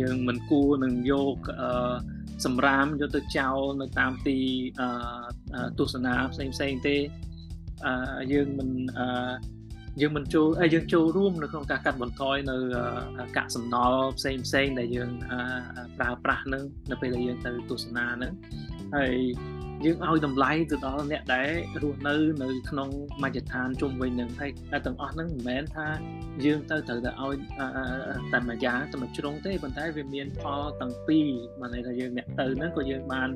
យើងមិនគួរនឹងយកសម្រាមយកទៅចោលនៅតាមទីទស្សនាផ្សេងផ្សេងទេយើងមិនយើងមិនចូលយើងចូលរួមនៅក្នុងការកាត់បន្ថយនៅកាក់សំណល់ផ្សេងផ្សេងដែលយើងប្រើប្រាស់នឹងនៅពេលដែលយើងទៅទស្សនានឹងហើយ យើងឲ្យតម្លៃទៅដល់អ្នកដែលរស់នៅនៅក្នុងមជ្ឈដ្ឋានជុំវិញនឹងហើយទាំងអស់ហ្នឹងមិនមែនថាយើងទៅត្រូវតែឲ្យតែមួយយ៉ាងតែមួយជ្រុងទេប៉ុន្តែវាមានផលទាំងពីរមកន័យថាយើងអ្នកទៅហ្នឹងក៏យើងបាន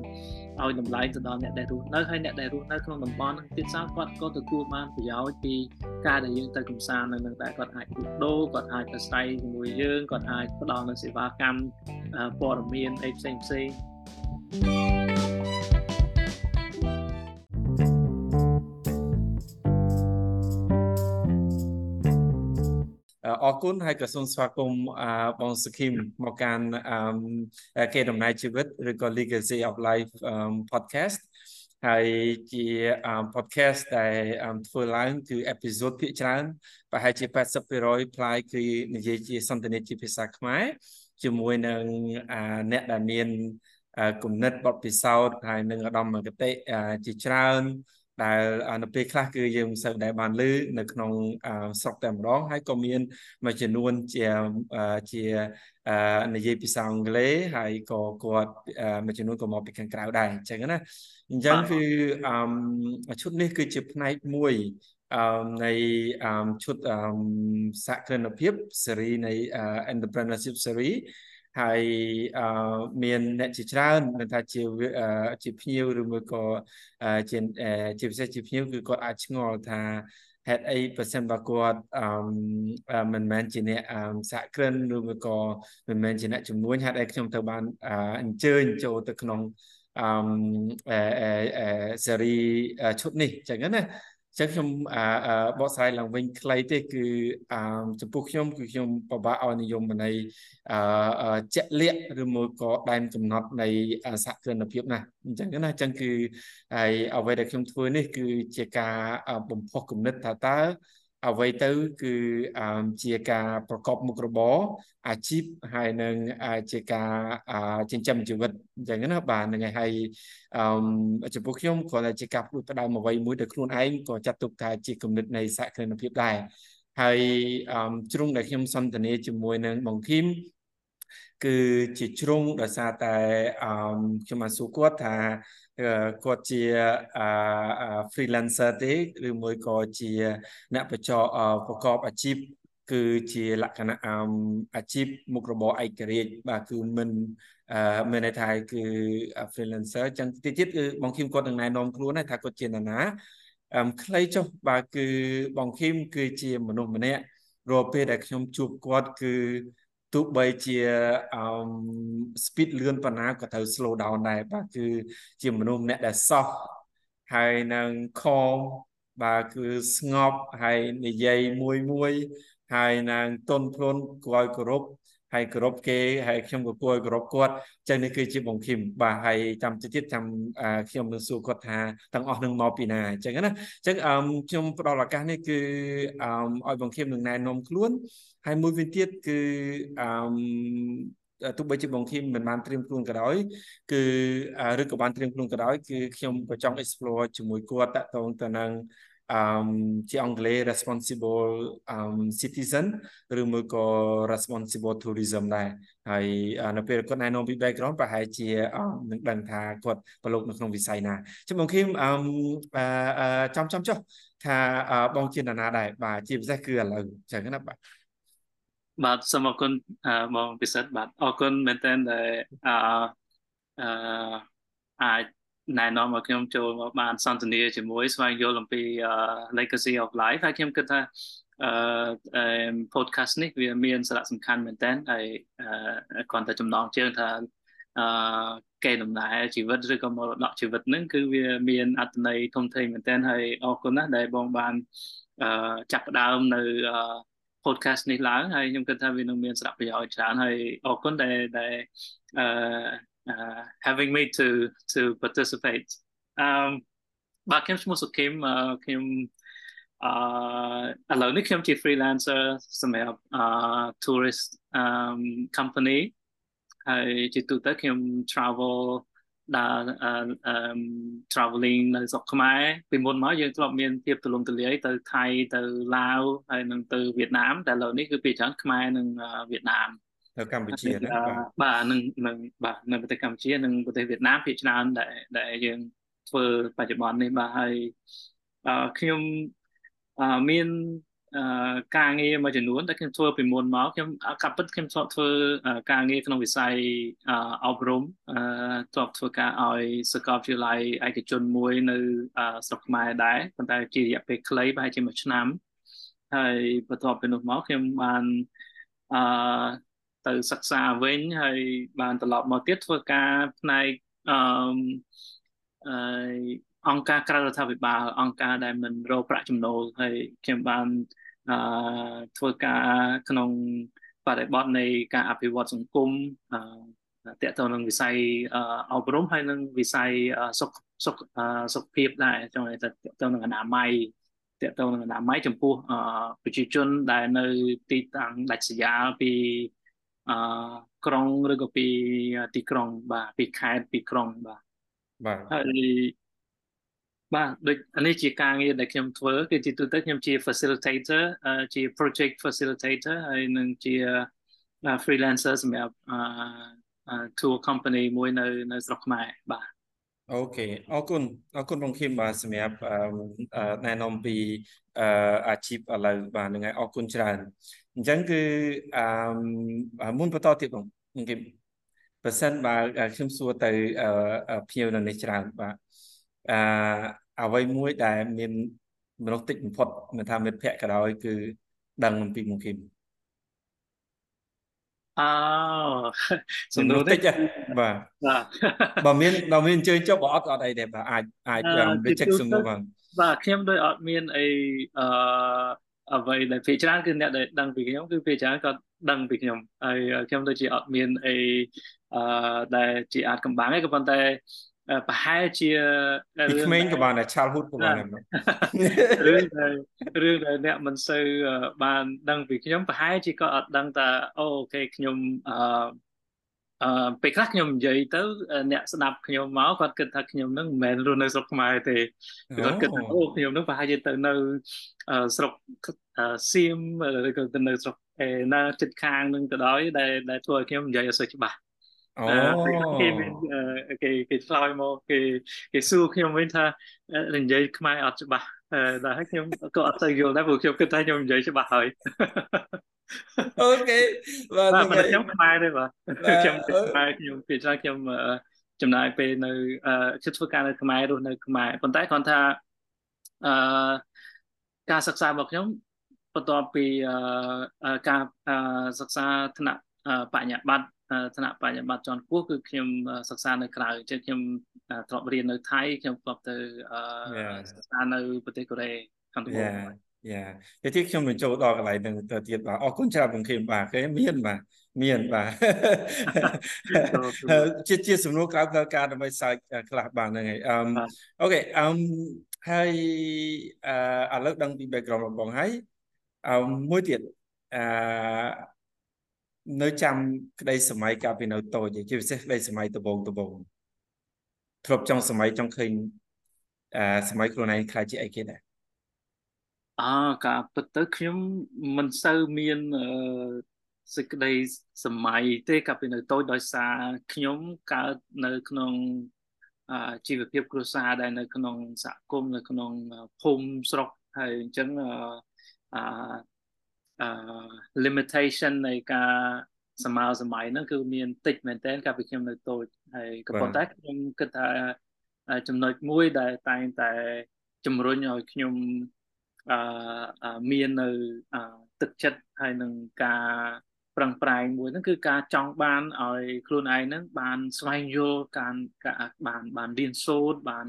ឲ្យតម្លៃទៅដល់អ្នកដែលរស់នៅហើយអ្នកដែលរស់នៅក្នុងតំបន់ហ្នឹងទៀតសោតគាត់ក៏ទទួលបានប្រយោជន៍ពីការដែលយើងទៅកំសាន្តនៅនឹងតែគាត់អាចលក់ដូរគាត់អាចប្រស្រ័យជាមួយយើងគាត់អាចផ្ដល់នូវសេវាកម្មព័ត៌មានអីផ្សេងផ្សេង អរគុណហើយក៏សូមស្វាគមន៍បងសុខីមមកកាន់គេដំណើរជីវិតឬក៏ Legacy of Life podcast ហើយជា podcast ដែលធ្វើឡើងគឺ episode ភាគច្រើនប្រហែលជា80%ផ្លាយគឺនិយាយជាសន្ទនាជាភាសាខ្មែរជាមួយនឹងអ្នកដែលមានគំនិតបទពិសោធន៍ហើយនឹងឧត្តមគតិជាច្រើន ដែលនៅពេលខ្លះគឺយើងមិនសូវដែលបានឮនៅក្នុងស្រុកតែម្ដងហើយក៏មានមួយចំនួនជាជានិយាយភាសាអង់គ្លេសហើយក៏គាត់មួយចំនួនក៏មកពីខាងក្រៅដែរអញ្ចឹងណាអញ្ចឹងគឺឈុតនេះគឺជាផ្នែកមួយអឺនៃអឺឈុតអឺសហគ្រិនភាពសេរីនៃ entrepreneurship series ហើយអឺមានអ្នកជាច្រើនមិនថាជាជាភ្ញៀវឬមួយក៏ជាជាពិសេសជាភ្ញៀវគឺគាត់អាចឆ្ងល់ថាហេតុអីប្រសិនបើគាត់អឺមិនមែនជាអ្នកសហគ្រិនឬមួយក៏មិនមែនជាអ្នកជំនួញហេតុអីខ្ញុំទៅបានអញ្ជើញចូលទៅក្នុងអឺសេរីឈុតនេះចឹងណា ចឹងខ្ញុំបកស្រាយឡើងវិញខ្លីទេគឺចំពោះខ្ញុំគឺខ្ញុំពិបាកឲ្យនិយមន័យជាក់លាក់ឬមួយក៏ដែនកំណត់នៃសហគ្រិនភាពណាអញ្ចឹងណាអញ្ចឹងគឺហើយអ្វីដែលខ្ញុំធ្វើនេះគឺជាការបំផុសគំនិតថាតើ អ្វីទៅគឺជាការប្រកបមុខរបរអាជីពហើយនឹងជាការចិញ្ចឹមជីវិតអញ្ចឹងណាបាទហ្នឹងហើយហើយអឺចំពោះខ្ញុំគ្រាន់តែជាការផ្ដួចផ្ដើមអ្វីមួយដែលខ្លួនឯងក៏ចាត់ទុកថាជាគំនិតនៃសហគ្រិនភាពដែរហើយជ្រុងដែលខ្ញុំសន្ទនាជាមួយនឹងបងឃីមគឺជាជ្រុងដោយសារតែខ្ញុំបានសួរគាត់ថា គាត់ជា freelancer ទេឬមួយក៏ជាអ្នកបច្ចៈប្រកបអាជីពគឺជាលក្ខណៈអាជីពមុខរបរឯករាជ្យបាទគឺមិនមានន័យថាគឺ freelancer ចឹងទីទៀតគឺបងឃីមគាត់នឹងណែនាំខ្លួនថាគាត់ជានរណាអឺខ្លីចុះបាទគឺបងឃីមគឺជាមនុស្សម្នាក់រាល់ពេលដែលខ្ញុំជួបគាត់គឺ ទោះបីជាអឺ speed លឿនប៉ុណ្ណាក៏ត្រូវ slow down ដែរបាទគឺជាមនុស្សម្នាក់ដែលសោះហើយនឹងខំបាទគឺស្ងប់ហើយនិយាយមួយមួយ ហើយនឹងតន់ភ្លន់គួរឲ្យគោរព ហើយគោរពគេហើយខ្ញុំក៏គួរឲ្យគោរពគាត់ចឹងនេះគឺជាបងឃឹមបាទហើយចាំទៅទៀតចាំខ្ញុំនឹងសួរគាត់ថាទាំងអស់នឹងមកពីណាអញ្ចឹងណាអញ្ចឹងខ្ញុំផ្ដល់ឱកាសនេះគឺឲ្យបងឃឹមនឹងណែនាំខ្លួនហើយមួយវិញទៀតគឺអឺទោះបីជាបងឃីមមិនបានត្រៀមខ្លួនក៏ដោយគឺឬក៏បានត្រៀមខ្លួនក៏ដោយគឺខ្ញុំក៏ចង់ explore ជាមួយគាត់តកតងទៅនឹង អឺជាអង់គ្លេស responsible um citizen ឬមួយក៏ responsible tourism ដែរហើយនៅពេលគាត់ណែនាំពី background ប្រហែលជានឹងដឹងថាគាត់ប្រឡូកនៅក្នុងវិស័យណាចាំបងឃីមអឺចំចំចុះថាបងជានរណាដែរបាទជាពិសេសគឺឥឡូវចឹងណាបាទបាទសូមអរគុណបងពិសិដ្ឋបាទអរគុណមែនទែនដែលអឺអឺអាច ណែនាំឲ្យខ្ញុំចូលមកបានសន្ទនាជាមួយស្វែងយល់អំពី legacy of life ហើយខ្ញុំគិតថាអឺ podcast នេះវាមានសារៈសំខាន់មែនទែនហើយគ្រាន់តែចំណងជើងថាអឺកេរដំណែលជីវិតឬក៏មរតកជីវិតហ្នឹងគឺវាមានអត្ថន័យធំធេងមែនទែនហើយអរគុណណាស់ដែលបងបានអឺចាប់ផ្ដើមនៅអឺ podcast នេះឡើងហើយខ្ញុំគិតថាវានឹងមានសារៈប្រយោជន៍ច្រើនហើយអរគុណដែលដែលអឺ uh, having me to to participate អឺបាទខ្ញុំឈ្មោះសុខឹមខ្ញុំអឺឥឡូវនេះខ្ញុំជា freelancer សម្រាប់អឺ tourist um company ហើយជាទូទៅខ្ញុំ travel ដើរ traveling នៅស្រុកខ្មែរពីមុនមកយើងធ្លាប់មានភាពទូលំទូលាយទៅថៃទៅឡាវហើយនឹងទៅវៀតណាមតែឥឡូវនេះគឺពីច្រើនខ្មែរនិងវៀតណាម នៅកម្ពុជាណាបាទនឹងនឹងបាទនៅប្រទេសកម្ពុជានិងប្រទេសវៀតណាមភាគច្រើនដែលដែលយើងធ្វើបច្ចុប្បន្ននេះបាទហើយខ្ញុំមានការងារមួយចំនួនដែលខ្ញុំធ្វើពីមុនមកខ្ញុំកាប់ពិតខ្ញុំធ្លាប់ធ្វើការងារក្នុងវិស័យអប់រំធ្លាប់ធ្វើការឲ្យសាកលវិទ្យាល័យឯកជនមួយនៅស្រុកខ្មែរដែរប៉ុន្តែជារយៈពេលខ្លីប្រហែលជាមួយឆ្នាំហើយបន្ទាប់ពីនោះមកខ្ញុំបានអឺ ទៅសិក្សាវិញហើយបានត្រឡប់មកទៀតធ្វើការផ្នែកអឺអឺអង្គការក្រៅរដ្ឋាភិបាលអង្គការដែលមិនរកប្រាក់ចំណូលហើយខ្ញុំបានអឺធ្វើការក្នុងបរិបទនៃការអភិវឌ្ឍសង្គមអឺតកតទៅនឹងវិស័យអប់រំហើយនឹងវិស័យសុខសុខសុខភាពដែរចង់តែតកទៅនឹងអនាម័យតកទៅនឹងអនាម័យចំពោះប្រជាជនដែលនៅទីតាំងដាច់ស្រយាលពី អឺក្រុងឬក៏ពីទីក្រុង បាទពីខេត្តពីក្រុងបាទបាទហើយបាទដូចនេះជាការងារដែលខ្ញុំធ្វើគឺជាទូទៅខ្ញុំជា facilitator ជា project facilitator ហើយនឹងជា freelancer សម្រាប់ tour company មួយនៅនៅស្រុកខ្មែរបាទអូខេអរគុណអរគុណបងខៀមបាទសម្រាប់ណែនាំពីអាជីពឥឡូវបាទហ្នឹងហើយអរគុណច្រើន អញ្ចឹងគឺអឺមុនបន្តទៀតបងបងខៀមបើសិនបាទខ្ញុំសួរទៅភ្ញៀវនៅនេះច្រើនបាទអឺអ្វីមួយដែលមានមនុស្សតិចបំផុតមិនថាមិត្តភ័ក្តិក៏ដោយគឺ ដឹងអំពីមុខគីមអើសំណួរតិចបាទបើមានបើមានអញ្ជើញចុះបើអត់អត់អីទេបាទអាចអាចវាចេកសំណួរបាទបាទខ្ញុំដូចអត់មានអីអឺ អ្វីដែលភាគច្រើនគឺអ្នកដែលដឹងពីខ្ញុំគឺភាគច្រើនក៏ដឹងពីខ្ញុំហើយខ្ញុំដូចជាអត់មានអីអឺដែលជាអាចកំបាំងទេក៏ប៉ុន្តែប្រហែលជាពីក្មេងក៏បានដែរ childhood ក៏បានដែររឿងដែលរឿងដែលអ្នកមិនសូវបានដឹងពីខ្ញុំប្រហែលជាក៏អត់ដឹងថាអូខេខ្ញុំអឺ អឺពេលខ្លះខ្ញុំនិយាយទៅអ្នកស្ដាប់ខ្ញុំមកគាត់គិតថាខ្ញុំនឹងមិនមែនរស់នៅស្រុកខ្មែរទេគាត់គិតថាអូខ្ញុំនឹងប្រហែលជាទៅនៅស្រុកសៀមឬក៏ទៅនៅស្រុកឯណាចិត្តខាងនឹងទៅដោយដែលដែលធ្វើឲ្យខ្ញុំនិយាយអត់សូវច្បាស់អូគេមានគេគេឆ្លើយមកគេគេសួរខ្ញុំវិញថានិយាយខ្មែរអត់ច្បាស់តែខ្ញុំក៏អត់ទៅយល់ដែរព្រោះខ្ញុំគិតថាខ្ញុំនិយាយច្បាស់ហើយ អូខេបាទខ្ញុំខ្មែរទេបាទខ្ញុំខ្មែរខ្ញុំពីច្រើនខ្ញុំចំណាយពេលនៅជិតធ្វើការនៅខ្មែររស់នៅខ្មែរប៉ុន្តែគ្រាន់ថាអឺការសិក្សារបស់ខ្ញុំបន្ទាប់ពីការសិក្សាថ្នាក់បញ្ញាបត្រថ្នាក់បញ្ញាបត្រជាន់ខ្ពស់គឺខ្ញុំសិក្សានៅក្រៅចឹងខ្ញុំធ្លាប់រៀននៅថៃខ្ញុំធ្លាប់ទៅសិក្សានៅប្រទេសកូរ៉េខាងត្បូង យ៉ាតែទីខ្ញុំបញ្ចូលដល់កន្លែងនឹងទៅទៀតបាទអរគុណច្រើនបងខៀមបាទគេមានបាទមានបាទជាជាសំណួរក្រៅការដើម្បីសើចខ្លះបាទហ្នឹងហើយអឺអូខេអឺហើយអឺឥឡូវដឹងពី background របស់បងហើយអឺមួយទៀតអឺនៅចាំក្តីសម័យកាលពីនៅតូចជាពិសេសក្តីសម័យដំបងដំបងធ្លាប់ចង់សម័យចង់ឃើញអឺសម័យខ្លួនឯងខ្លាចជាអីគេដែរ អើការពិតទៅខ្ញុំមិនសូវមានអឺសេចក្តីសម័យទេកាលពីនៅតូចដោយសារខ្ញុំកើតនៅក្នុងជីវភាពគ្រួសារដែលនៅក្នុងសហគមន៍នៅក្នុងភូមិស្រុកហើយអញ្ចឹងអឺអឺ limitation នៃការសម័យសម័យហ្នឹងគឺមានតិចមែនតើកាលពីខ្ញុំនៅតូចហើយក៏ប៉ុន្តែខ្ញុំគិតថាចំណុចមួយដែលតែងតែជំរុញឲ្យខ្ញុំ អឺមាននៅទឹកចិត្តហើយនឹងការប្រឹងប្រែងមួយហ្នឹងគឺការចង់បានឲ្យខ្លួនឯងហ្នឹងបានស្វែងយល់ការបានបានរៀនសូត្របាន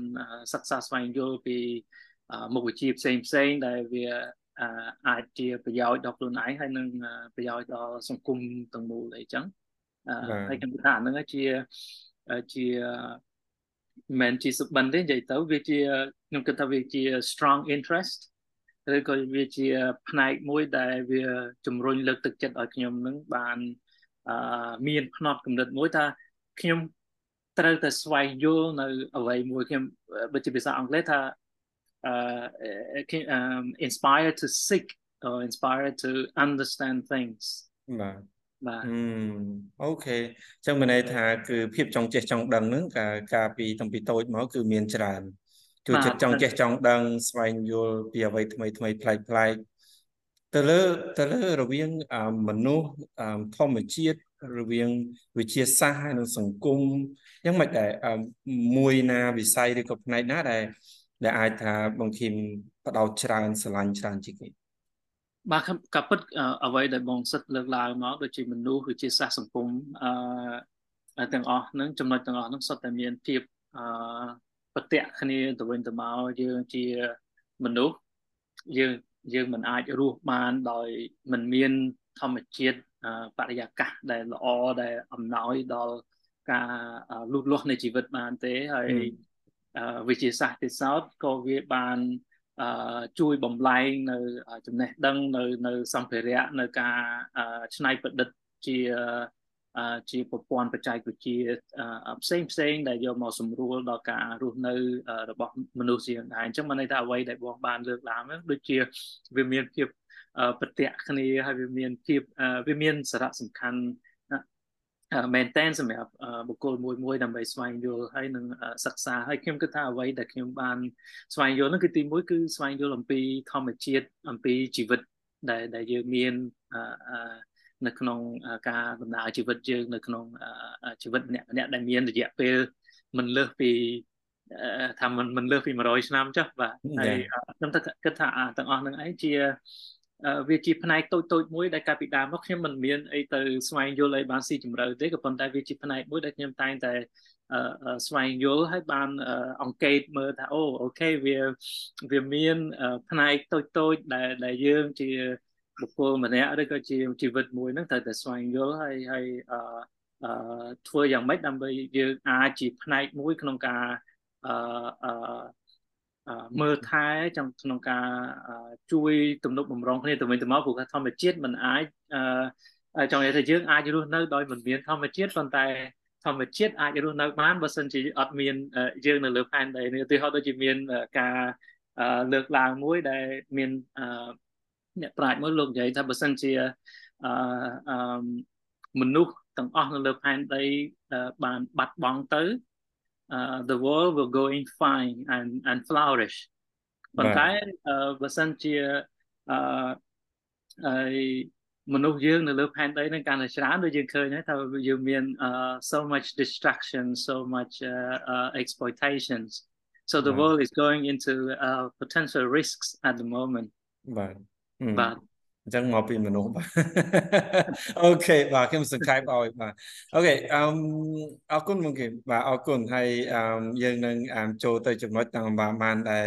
សិក្សាស្វែងយល់ពីមុខវិជ្ជាផ្សេងផ្សេងដែលវាអាចជាប្រយោជន៍ដល់ខ្លួនឯងហើយនឹងប្រយោជន៍ដល់សង្គមទាំងមូលអីចឹងហើយខ្ញុំថាហ្នឹងជាជាមិនជាសុបិនទេនិយាយទៅវាជាខ្ញុំគិតថាវាជា strong interest ឬក៏វាជាផ្នែកមួយដែលវាជំរុញលើកទឹកចិត្តឲ្យខ្ញុំនឹងបានអឺមានផ្នត់គំនិតមួយថាខ្ញុំត្រូវតែស្វែងយល់នៅអ្វីមួយខ្ញុំបើជាភាសាអង់គ្លេសថា uh, um, inspired to seek or inspired to understand things បាទបាទអូខេអញ្ចឹងមានន័យថាគឺភាពចង់ចេះចង់ដឹងហ្នឹងកាកាលពីតាំងពីតូចមកគឺមានច្រើន ជួយចិត្តចង់ចេះចង់ដឹងស្វែងយល់ពីអ្វីថ្មីថ្មីប្លែកប្លែកទៅលើទៅលើរវាងមនុស្សធម្មជាតិរវាងវិទ្យាសាស្ត្រហើយនិងសង្គមយ៉ាងម៉េចដែរមួយណាវិស័យឬក៏ផ្នែកណាដែលដែលអាចថាបង្ខំបដោតច្រើនស្រឡាញ់ច្រើនជាងគេបាទក៏ពិតអ្វីដែលបងសិតលើកឡើងមកដូចជាមនុស្សវិជាសាស្ត្រសង្គមអឺទាំងអស់ហ្នឹងចំណុចទាំងអស់ហ្នឹងសុទ្ធតែមានភាពអឺ ប្រតិគ្នាទៅវិញទៅមកយើងជាមនុស្សយើងយើងមិនអាចរស់បានដោយមិនមានធម្មជាតិបរិយាកាសដែលល្អដែលអំណោយដល់ការលូតលាស់នៃជីវិតបានទេហើយវិទ្យាសាស្ត្រទេសោតក៏វាបានជួយបំលែងនៅចំណេះដឹងនៅនៅសម្ភារៈនៅការច្នៃប្រឌិតជា ជាប្រព័ន្ធបច្ចេកវិទ្យាផ្សេងផ្សេងដែលយកមកសម្រួលដល់ការរស់នៅរបស់មនុស្សជាងដែរអញ្ចឹងមិនន័យថាអ្វីដែលបងបានលើកឡើងដូចជាវាមានភាពប្រតិគ្នាហើយវាមានភាពវាមានសារៈសំខាន់មែនតែនសម្រាប់បុគ្គលមួយមួយដើម្បីស្វែងយល់ហើយនឹងសិក្សាហើយខ្ញុំគិតថាអ្វីដែលខ្ញុំបានស្វែងយល់នោះគឺទីមួយគឺស្វែងយល់អំពីធម្មជាតិអំពីជីវិតដែលដែលយើងមាន នៅក្នុងការដំណើរជីវិតយើងនៅក្នុងជីវិតម្នាក់ម្នាក់ដែលមានរយៈពេលមិនលើសពីថាមិនមិនលើសពី100ឆ្នាំចុះបាទហើយខ្ញុំគិតថាទាំងអស់នឹងឯងជាវាជាផ្នែកតូចតូចមួយដែលកាលពីដើមមកខ្ញុំមិនមានអីទៅស្វែងយល់អីបានស៊ីជម្រៅទេក៏ប៉ុន្តែវាជាផ្នែកមួយដែលខ្ញុំតែងតែស្វែងយល់ហើយបានអង្កេតមើលថាអូអូខេវាវាមានផ្នែកតូចតូចដែលដែលយើងជា បុគ្គលម្នាក់ឬក៏ជាជីវិតមួយហ្នឹងត្រូវតែស្វែងយល់ហើយហើយអឺធ្វើយ៉ាងម៉េចដើម្បីយើងអាចជាផ្នែកមួយក្នុងការអឺមើលថែ trong ក្នុងការជួយទំនុកបំរុងគ្នាទៅវិញទៅមកព្រោះធម្មជាតិมันអាចចង់និយាយថាយើងអាចរស់នៅដោយមិនមានធម្មជាតិប៉ុន្តែធម្មជាតិអាចរស់នៅបានបើសិនជាអត់មានយើងនៅលើផែនដីនេះឧទាហរណ៍ដូចជាមានការលើកឡើងមួយដែលមាន អ្នកប្រាជ្ញមួយលោកនិយាយថាបើសិនជាមនុស្សទាំងអស់នៅលើផែនដីបានបាត់បង់ទៅ uh, the world will go in fine and and flourish ប៉ុន្តែបើសិនជាអឺមនុស្សយើងនៅលើផែនដីនឹងកាន់តែច្រើនដូចយើងឃើញហើយថាយើងមាន so much distraction so much uh, uh, exploitations so the world is going into uh, potential risks at the moment បាទ បាទអញ្ចឹងមកពីមនុស្សបាទអូខេបាទខ្ញុំសង្ខេបឲ្យបាទអូខេអឺអរគុណមកគេបាទអរគុណហើយអឺយើងនឹងចូលទៅចំណុចតាមបានដែល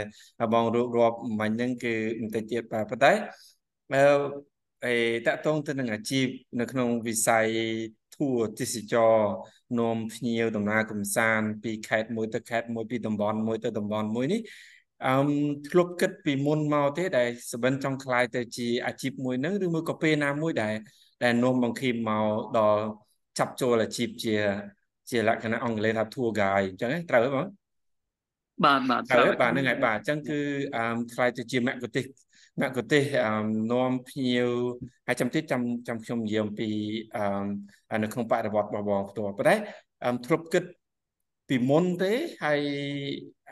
បងរួបរាប់មិញហ្នឹងគឺបន្តិចទៀតបាទប៉ុន្តែអឺអេតកតងទៅនឹងអាជីពនៅក្នុងវិស័យធួទេសចរនាំភ្ញៀវដំណើរកំសាន្តពីខេត្តមួយទៅខេត្តមួយពីតំបន់មួយទៅតំបន់មួយនេះ អឺធ្លុបគិតពីមុនមកទេដែលសបិនចង់ខ្លាយទៅជាអាជីពមួយហ្នឹងឬមួយក៏ពេលណាមួយដែលដែលនោមបង្ខំមកដល់ចាប់ចូលអាជីពជា ជាលក្ខណៈអង់គ្លេសថា tour guide អញ្ចឹងត្រូវទេបងបាទបាទត្រូវបាទហ្នឹងហើយបាទអញ្ចឹងគឺអឺខ្លាយទៅជាមគ្គុទេសមគ្គុទេសអឺនាំភ្ញៀវហើយចាំទៀតចាំចាំខ្ញុំនិយាយអំពីអឺនៅក្នុងបរិវត្តរបស់បងផ្ទាល់ប៉ុន្តែអឺធ្លុបគិតពីមុនទេហើយ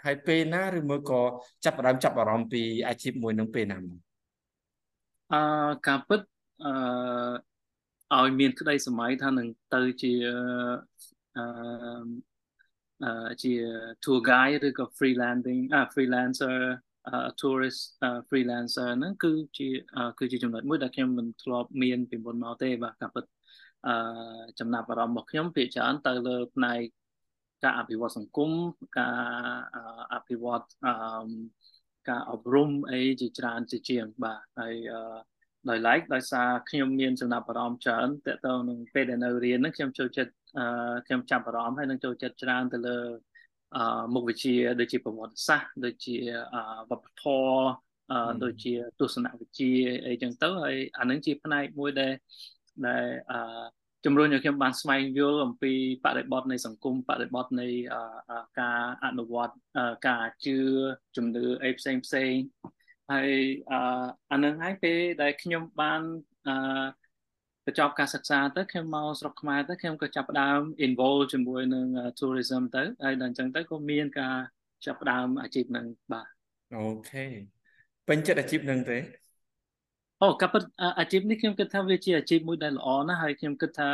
ហើយពេលណាឬមួយក៏ចាប់ផ្ដើមចាប់អារម្មណ៍ពីអាជីពមួយនឹងពេលណាមកអឺការពិតអឺឲ្យមានក្តីសម័យថានឹងទៅជាអឺជា tour guide ឬក៏ freelancing អា freelancer tourist freelancer ហ្នឹងគឺជាគឺជាចំណុចមួយដែលខ្ញុំមិនធ្លាប់មានពីមុនមកទេបាទការពិតអឺចំណាប់អារម្មណ៍របស់ខ្ញុំភាគច្រើនទៅលើផ្នែក ការអភិវឌ្ឍសង្គមការអភិវឌ្ឍអឺការអប់រំអីជាច្រើនជាជាងបាទហើយដោយឡែកដោយសារខ្ញុំមានចំណាប់អារម្មណ៍ច្រើនតើតើនឹងពេលដែលនៅរៀនហ្នឹងខ្ញុំចូលចិត្តខ្ញុំចាប់អារម្មណ៍ហើយនឹងចូលចិត្តច្រើនទៅលើមុខវិជ្ជាដូចជាប្រវត្តិសាស្ត្រដូចជាវប្បធម៌ដូចជាទស្សនវិជ្ជាអីចឹងទៅហើយអានឹងជាផ្នែកមួយដែលដែល ជំរុញឲ្យខ្ញុំបានស្វែងយល់អំពីបរិបទនៃសង្គមបរិបទនៃការអនុវត្តការជឿជំនឿអីផ្សេងផ្សេងហើយអានឹងហើយពេលដែលខ្ញុំបានអឺបញ្ចប់ការសិក្សាទៅខ្ញុំមកស្រុកខ្មែរទៅខ្ញុំក៏ចាប់ផ្ដើម involve ជាមួយនឹង tourism ទៅហើយដល់អញ្ចឹងទៅក៏មានការចាប់ផ្ដើមអាជីពនឹងបាទអូខេពេញចិត្តអាជីពនឹងទេ អូកាពិតអាជីពនេះខ្ញុំគិតថាវាជាអាជីពមួយដែលល្អណាស់ហើយខ្ញុំគិតថា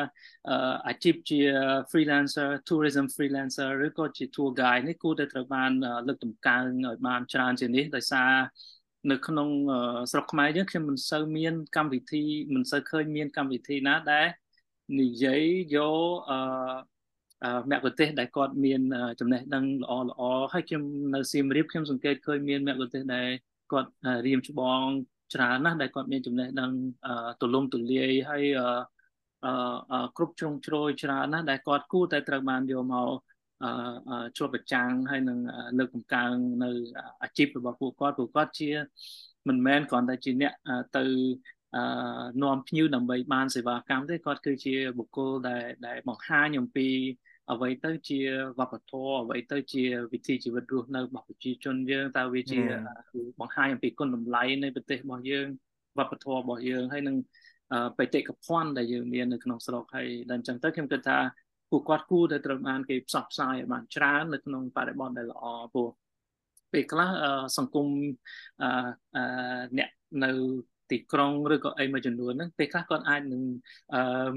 អាជីពជា freelancer tourism freelancer ឬក៏ជា tour guide នេះគួរតែត្រូវបានលើកតម្កើងឲ្យបានច្រើនជាងនេះដោយសារនៅក្នុងស្រុកខ្មែរយើងខ្ញុំមិនសូវមានកម្មវិធីមិនសូវឃើញមានកម្មវិធីណាដែលនិយាយយកអឺមគ្គុទ្ទេសក៍ដែលគាត់មានចំណេះដឹងល្អល្អហើយខ្ញុំនៅសៀមរាបខ្ញុំសង្កេតឃើញមានមគ្គុទ្ទេសក៍ដែលគាត់រៀមច្បង ច្រើនណាស់ដែលគាត់មានចំណេះដឹងទូលំទូលាយហើយអឺគ្រប់ជ្រុងជ្រោយច្រើនណាស់ដែលគាត់គួរតែត្រូវបានយកមកជាប់ប្រចាំងហើយនឹងលើកកម្កើងនៅអាជីពរបស់ពួកគាត់ពួកគាត់ជា មិនមែនគ្រាន់តែជាអ្នកទៅនាំភ្ញៀវដើម្បីបានសេវាកម្មទេគាត់គឺជាបុគ្គលដែលដែលបង្ហាញអំពី អ្វីទៅជាវប្បធម៌អ្វីទៅជាវិធីជីវិតរស់នៅរបស់ប្រជាជនយើងតើវាជាបង្ហាញអំពីគុណតម្លៃនៃប្រទេសរបស់យើងវប្បធម៌របស់យើងហើយនឹងបេតិកភណ្ឌដែលយើងមាននៅក្នុងស្រុកហើយដល់អញ្ចឹងទៅខ្ញុំគិតថាពួកគាត់គួរតែត្រូវបានគេផ្សព្វផ្សាយឲ្យបានច្រើននៅក្នុងបរិបទដែលល្អព្រោះពេលខ្លះសង្គមអ្នកនៅទីក្រុងឬក៏អីមួយចំនួនហ្នឹងពេលខ្លះគាត់អាចនឹង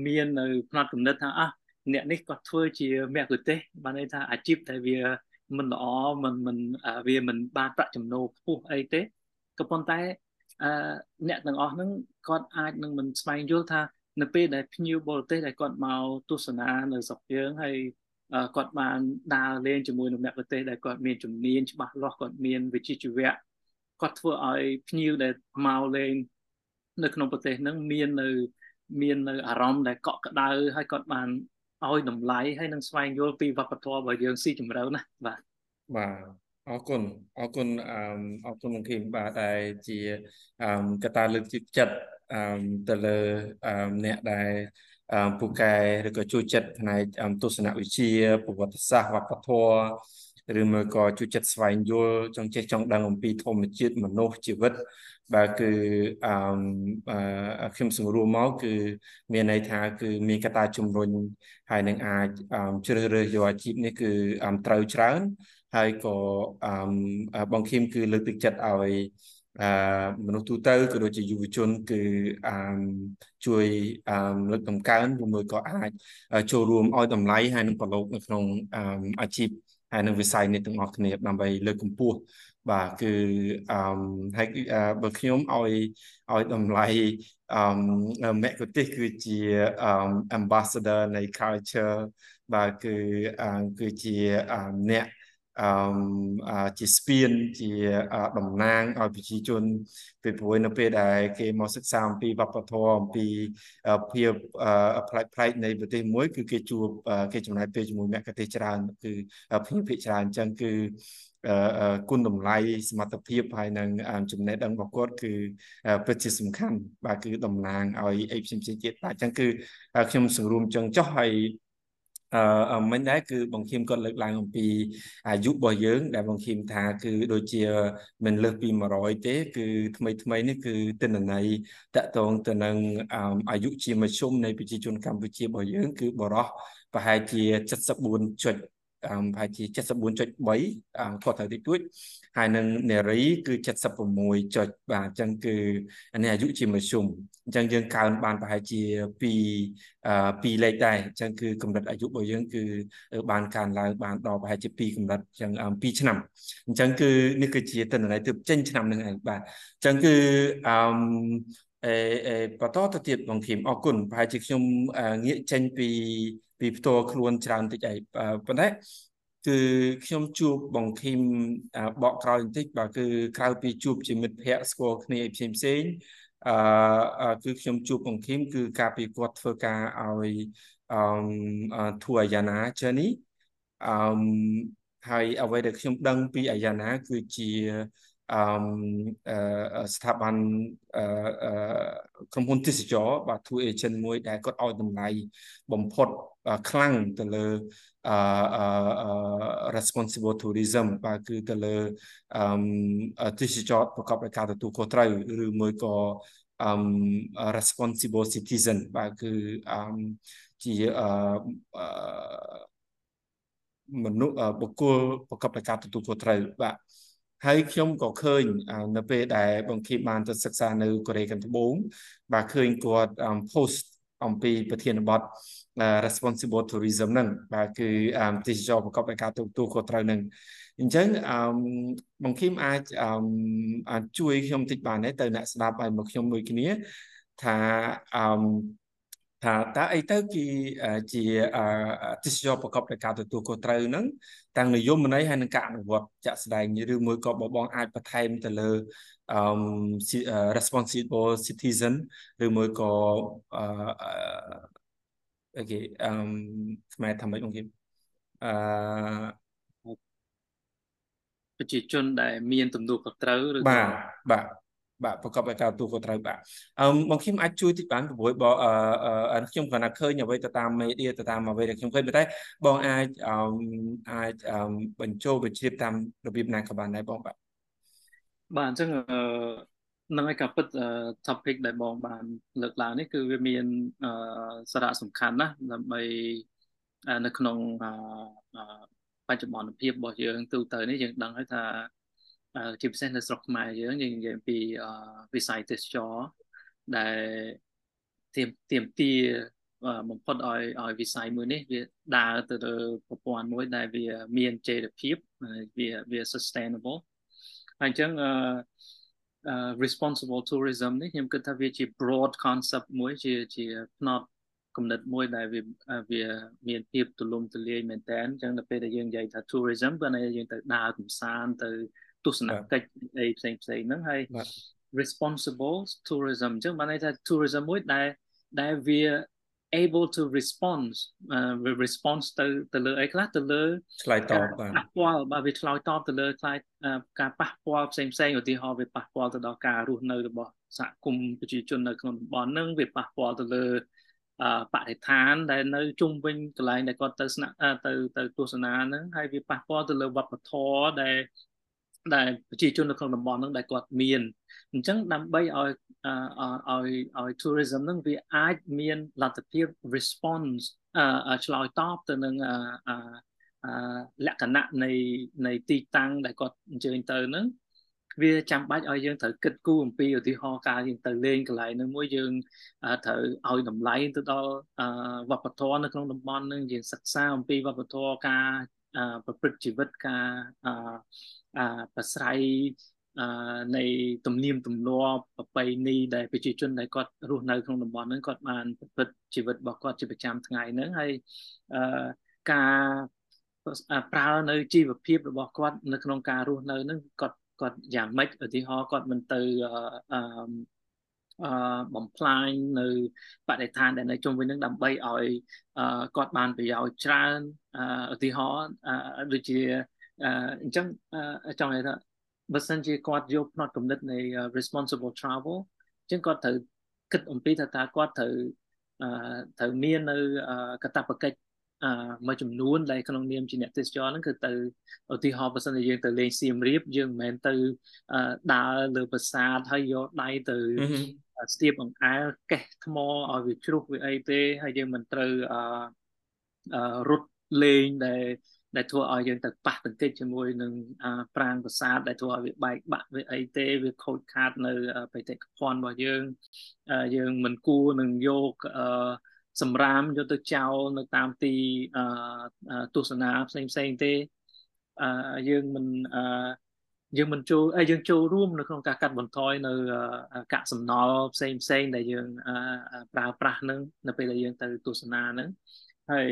មាននៅផ្នត់គំនិតថាអះ អ្នកនេះគាត់ធ្វើជាមគ្គុទេសបានន័យថាអាជីពដែលវាមិនល្អមិនមិនវាមិនបានប្រាក់ចំណូលខ្ពស់អីទេក៏ប៉ុន្តែអ្នកទាំងអស់ហ្នឹងគាត់អាចនឹងមិនស្វែងយល់ថានៅពេលដែលភ្ញៀវបរទេសដែលគាត់មកទស្សនានៅស្រុកយើងហើយគាត់បានដើរលេងជាមួយនឹងអ្នកប្រទេសដែលគាត់មានជំនាញច្បាស់លាស់គាត់មានវិជ្ជាជីវៈគាត់ធ្វើឲ្យភ្ញៀវដែលមកលេងនៅក្នុងប្រទេសហ្នឹងមាននៅមាននៅអារម្មណ៍ដែលកក់ក្ដៅហើយគាត់បាន ឲ្យតម្លៃហើយនឹងស្វែងយល់ពីវប្បធម៌របស់យើងស៊ីជម្រៅណាបាទបាទអរគុណអរគុណអរគុណលោកគីមបាទដែលជាកត្តាលើកទឹកចិត្តទៅលើអ្នកដែលពូកែឬក៏ជួយចិត្តផ្នែកទស្សនវិជ្ជាប្រវត្តិសាស្ត្រវប្បធម៌ឬមួយក៏ជួយចិត្តស្វែងយល់ចង់ចេះចង់ដឹងអំពីធម្មជាតិមនុស្សជីវិត បាទគឺអឺខ្ញុំសង្រួមមកគឺមានន័យថាគឺមានកត្តាជំរុញហើយនឹងអាចជ្រើសរើសយកអាជីពនេះគឺត្រូវច្រើនហើយក៏បងឃីមគឺលើកទឹកចិត្តឲ្យអឺមនុស្សទូទៅក៏ដូចជាយុវជន គឺអឺជួយអឺលើកតម្កើងឬមួយក៏អាចចូលរួមឲ្យតម្លៃហើយនឹងប្រឡូកនៅក្នុងអាជីព ហើយនឹងវិស័យនេះទាំងអស់គ្នាដើម្បីលើកកម្ពស់បាទគឺអឺហើយបើខ្ញុំឲ្យឲ្យតម្លៃអឺមគ្គុទេសគឺជាអឺ ambassador នៃ culture បាទគឺគឺជាអ្នក អឺជាស្ពានជាតំណាងឲ្យប្រជាជនពីព្រោះនៅពេលដែលគេមកសិក្សាអំពីវប្បធម៌អំពីភាពផ្លែកផ្លែកនៃប្រទេសមួយគឺគេជួបគេចំណាយពេលជាមួយមគ្គុទេសច្រើនគឺភ្ញៀវភាគច្រើនអញ្ចឹងគឺគុណតម្លៃសមត្ថភាពហើយនឹងចំណេះដឹងរបស់គាត់គឺពិតជាសំខាន់បាទគឺតំណាងឲ្យអីផ្សេងៗទៀតបាទអញ្ចឹងគឺខ្ញុំសង្រួមចឹងចុះហើយ អឺមិញដែរគឺបងឃីមគាត់លើកឡើងអំពីអាយុរបស់យើង ដែលបងឃីមថាគឺដូចជាមិនលើសពី100ទេ គឺថ្មីថ្មីនេះគឺទិន្នន័យតកតងទៅនឹងអាយុជាមធ្យមនៃប្រជាជនកម្ពុជារបស់យើង គឺបរោះប្រហែលជា74.5ប្រហែលជា74.3គាត់ត្រូវតិចតួច ហើយនឹងនារីគឺ76ចុចបាទអញ្ចឹងគឺនេះអាយុជាមធ្យមអញ្ចឹងយើងកើនបានប្រហែលជា2 2លេខដែរអញ្ចឹងគឺកម្រិតអាយុរបស់យើងគឺបានកើនឡើងបានដល់ប្រហែលជា2កម្រិតអញ្ចឹង2ឆ្នាំអញ្ចឹងគឺនេះគឺជាទិន្នន័យទើបចេញឆ្នាំនឹងឯងបាទអញ្ចឹងគឺអឺអេអេបន្តទៅទៀតបងឃីមអរគុណប្រហែលជាខ្ញុំងាកចេញពីពីផ្ទាល់ខ្លួនច្រើនតិចអីប៉ុន្តែ គឺខ្ញុំជួបបងឃីមបកក្រោយបន្តិចបាទគឺក្រៅពីជួបជាមិត្តភ័ក្តិស្គាល់គ្នាផ្សេងផ្សេងអឺគឺខ្ញុំជួបបងឃីមគឺការពីគាត់ធ្វើការឲ្យអឺធូអាយ៉ាណា journey អឺហើយអ្វីដែលខ្ញុំដឹងពីអាយ៉ាណាគឺជាអឺស្ថាប័នអឺក្រុមហ៊ុនទេសចរបាទ tour agent មួយដែលគាត់ឲ្យតម្លៃបំផុតខ្លាំងទៅលើ អឺ responsible tourism បាទគឺទៅលើអឺទេសចរប្រកបដោយការទទួលខុសត្រូវឬមួយក៏អឺ responsible citizen បាទគឺអឺជាអឺមនុស្សបុគ្គលប្រកបដោយការទទួលខុសត្រូវបាទហើយខ្ញុំក៏ឃើញនៅពេលដែលបងគីបានទៅសិក្សានៅកូរ៉េខាងត្បូងបាទឃើញគាត់ post អំពីប្រធានបទ responsible tourism ហ្នឹងបាទគឺទេសចរប្រកបដោយការទទួលខុសត្រូវហ្នឹងអញ្ចឹងអឺបងគីមអាចអឺជួយខ្ញុំតិចបានទេទៅអ្នកស្ដាប់ឲ្យមកខ្ញុំមួយគ្នាថាអឺ ថាតើអីទៅគេជាទេសចរប្រកបដោយការទទួលខុសត្រូវហ្នឹងទាំងនិយមន័យហើយនឹងការអនុវត្តជាក់ស្ដែងឬមួយក៏បបងអាចបន្ថែមទៅលើអឺ responsible citizen ឬមួយក៏អឺអូខេអឺខ្មែរថាម៉េចបងគេអឺប្រជាជនដែលមានទំនួលខុសត្រូវឬបាទបាទ បាទប្រកបដោយការទូខុសត្រូវបាទអឺបងខ្ញុំអាចជួយតិចបានព្រោះបងអឺខ្ញុំគ្រាន់តែឃើញអ្វីទៅតាមមេឌៀទៅតាមអ្វីដែលខ្ញុំឃើញប៉ុន្តែបងអាចអឺអាចបញ្ចូលបញ្ជ្រាបតាមរបៀបណាក៏បានដែរបងបាទបាទអញ្ចឹងអឺនឹងឯកាពិត topic ដែលបងបានលើកឡើងនេះគឺវាមានសារៈសំខាន់ណាស់ដើម្បីនៅក្នុងបច្ចុប្បន្នភាពរបស់យើងទូទៅនេះយើងដឹងហើយថា ជាពិសេសនៅស្រុកខ្មែរយើងយើងនិយាយពីវិស័យទេសចរដែលទៀមទៀមទាបំផុតឲ្យឲ្យវិស័យមួយនេះវាដើរទៅលើប្រព័ន្ធមួយដែលវាមានចីរភាពវាវា sustainable ហើយអញ្ចឹងអឺ responsible tourism នេះខ្ញុំគិតថាវាជា broad concept មួយជាជាផ្នត់គំនិតមួយដែលវាវាមានភាពទូលំទូលាយមែនតើអញ្ចឹងដល់ពេលដែលយើងនិយាយថា tourism គឺយើងទៅដើរកម្សាន្តទៅ ទស្សនកិច្ចអីផ្សេងផ្សេងហ្នឹងហើយ responsible tourism អញ្ចឹងបានន័យថា tourism មួយដែលដែលវា able to response វា response ទៅទៅលើអីខ្លះទៅលើឆ្លើយតបបាទប៉ះពាល់បាទវាឆ្លើយតបទៅលើខ្លាយការប៉ះពាល់ផ្សេងផ្សេងឧទាហរណ៍វាប៉ះពាល់ទៅដល់ការរស់នៅរបស់សហគមន៍ប្រជាជននៅក្នុងតំបន់ហ្នឹងវាប៉ះពាល់ទៅលើបរិស្ថានដែលនៅជុំវិញកន្លែងដែលគាត់ទៅស្នាក់ទៅទៅទស្សនាហ្នឹងហើយវាប៉ះពាល់ទៅលើវប្បធម៌ដែល ដែលប្រជាជននៅក្នុងតំបន់ហ្នឹងដែលគាត់មានអញ្ចឹងដើម្បីឲ្យឲ្យឲ្យ tourism ហ្នឹងវាអាចមានលទ្ធភាព response ឆ្លើយតបទៅនឹងលក្ខណៈនៃនៃទីតាំងដែលគាត់អញ្ជើញទៅហ្នឹងវាចាំបាច់ឲ្យយើងត្រូវគិតគូរអំពីឧទាហរណ៍ការយើងទៅលេងកន្លែងហ្នឹងមួយយើងត្រូវឲ្យតម្លៃទៅដល់វប្បធម៌នៅក្នុងតំបន់ហ្នឹងយើងសិក្សាអំពីវប្បធម៌ការ ប្រព្រឹត្តជីវិតការប្រស្រ័យនៃទំនៀមទម្លាប់ប្រពៃណីដែលប្រជាជនដែលគាត់រស់នៅក្នុងតំបន់ហ្នឹងគាត់បានប្រព្រឹត្តជីវិតរបស់គាត់ជាប្រចាំថ្ងៃហ្នឹងហើយការប្រើនៅជីវភាពរបស់គាត់នៅក្នុងការរស់នៅហ្នឹងគាត់គាត់យ៉ាងម៉េចឧទាហរណ៍គាត់មិនទៅអឺអឺ បំផ្លាញនៅបរិស្ថានដែលនៅជុំវិញនឹងដើម្បីឲ្យគាត់បានប្រយោជន៍ច្រើនឧទាហរណ៍ដូចជាអញ្ចឹងចង់និយាយថាបើសិនជាគាត់យកផ្នត់គំនិតនៃ responsible travel អញ្ចឹងគាត់ត្រូវគិតអំពីថាតើគាត់ត្រូវត្រូវមាននៅកតបកិច្ចមួយចំនួនដែលក្នុងនាមជាអ្នកទេសចរហ្នឹងគឺទៅឧទាហរណ៍បើសិនជាយើងទៅលេងសៀមរាបយើងមិនមែនទៅដើរលើប្រាសាទហើយយកដៃទៅ ស្ទាបអង្អែលកេះថ្មឲ្យវាជ្រុះវាអីទេហើយយើងមិនត្រូវរត់លេងដែលដែលធ្វើឲ្យយើងទៅប៉ះទង្គិចជាមួយនឹងប្រាង្គប្រាសាទដែលធ្វើឲ្យវាបែកបាក់វាអីទេវាខូចខាតនៅបេតិកភណ្ឌរបស់យើងយើងមិនគួរនឹងយកសម្រាមយកទៅចោលនៅតាមទីទស្សនាផ្សេងផ្សេងទេយើងមិន យើងមិនចូលយើងចូលរួមនៅក្នុងការកាត់បន្ថយនៅកាកសំណល់ផ្សេងផ្សេងដែលយើងប្រើប្រាស់នឹងនៅពេលដែលយើងទៅទស្សនានឹងហើយ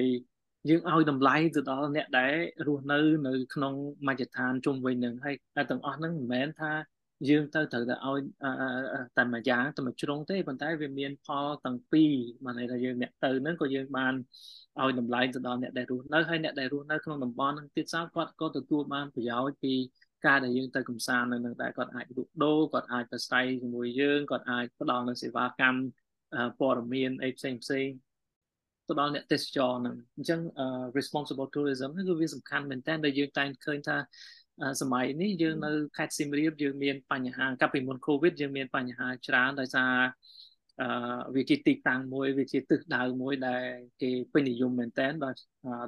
យើងឲ្យតម្លៃទៅដល់អ្នកដែលរស់នៅនៅក្នុងមជ្ឈដ្ឋានជុំវិញនឹងហើយទាំងអស់ហ្នឹងមិនមែនថាយើងទៅត្រូវតែឲ្យតែមួយយ៉ាងតែមួយជ្រុងទេប៉ុន្តែវាមានផលទាំងពីរបានន័យថាយើងអ្នកទៅហ្នឹងក៏យើងបានឲ្យតម្លៃទៅដល់អ្នកដែលរស់នៅហើយអ្នកដែលរស់នៅក្នុងតំបន់ហ្នឹងទៀតសោតគាត់ក៏ទទួលបានប្រយោជន៍ពី ការដែលយើងទៅកំសាន្តនៅនឹងដែរគាត់អាចលក់ដូរគាត់អាចប្រស្រ័យជាមួយយើងគាត់អាចផ្ដល់នូវសេវាកម្មព័ត៌មានអីផ្សេងផ្សេងទៅដល់អ្នកទេសចរហ្នឹងអញ្ចឹង responsible tourism ហ្នឹងគឺវាសំខាន់មែនតើដែលយើងតែងឃើញថាសម័យនេះយើងនៅខេត្តសៀមរាបយើងមានបញ្ហាកាលពីមុន Covid យើងមានបញ្ហាច្រើនដោយសារអឺវាជាទីតាំងមួយវាជាទិសដៅមួយដែលគេពេញនិយមមែនតើបាទ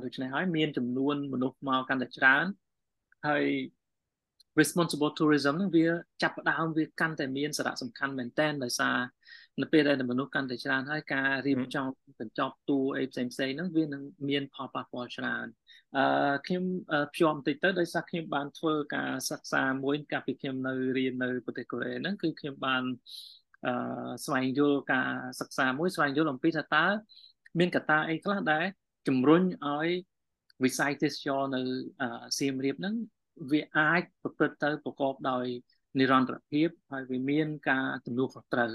ដូច្នេះហើយមានចំនួនមនុស្សមកកាន់តែច្រើនហើយ responsible tourism ហ្នឹងវាចាប់ផ្ដើមវាកាន់តែមានសារៈសំខាន់មែនតើដោយសារនៅពេលដែលមនុស្សកាន់តែច្រើនហើយការរៀបចំកញ្ចប់ទូអីផ្សេងផ្សេងហ្នឹងវានឹងមានផលប៉ះពាល់ច្រើនអឺខ្ញុំភ្ជាប់បន្តិចទៅដោយសារខ្ញុំបានធ្វើការសិក្សាមួយកាលពីខ្ញុំនៅរៀននៅប្រទេសកូរ៉េហ្នឹងគឺខ្ញុំបានអឺស្វែងយល់ការសិក្សាមួយស្វែងយល់អំពីថាតើមានកត្តាអីខ្លះដែលជំរុញឲ្យវិស័យទេសចរនៅសៀមរាបហ្នឹង វាអាចប្រព្រឹត្តទៅប្រកបដោយនិរន្តរភាពហើយវាមានការទំនួលខុសត្រូវ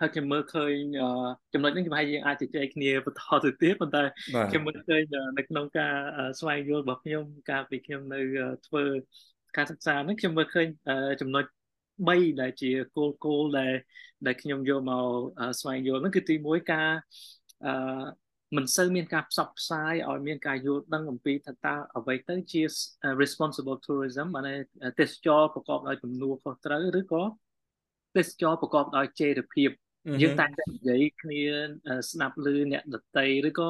ហើយខ្ញុំមើលឃើញចំណុចនេះប្រហែលយើងអាចជជែកគ្នាបន្តទៅទៀតប៉ុន្តែខ្ញុំមើលឃើញនៅក្នុងការស្វែងយល់របស់ខ្ញុំកាលពីខ្ញុំនៅធ្វើការសិក្សាហ្នឹងខ្ញុំមើលឃើញចំណុច3ដែលជាគោលគោលដែលដែលខ្ញុំយកមកស្វែងយល់ហ្នឹងគឺទី1ការអឺ មិនសូវមានការផ្សព្វផ្សាយឲ្យមានការយល់ដឹងអំពីថាតើអ្វីទៅជា responsible tourism បានទេសចរប្រកបដោយទំនួលខុសត្រូវឬក៏ទេសចរប្រកបដោយចីរភាព យើងតែតែនិយាយគ្នាស្ដាប់ឮអ្នកដតីឬក៏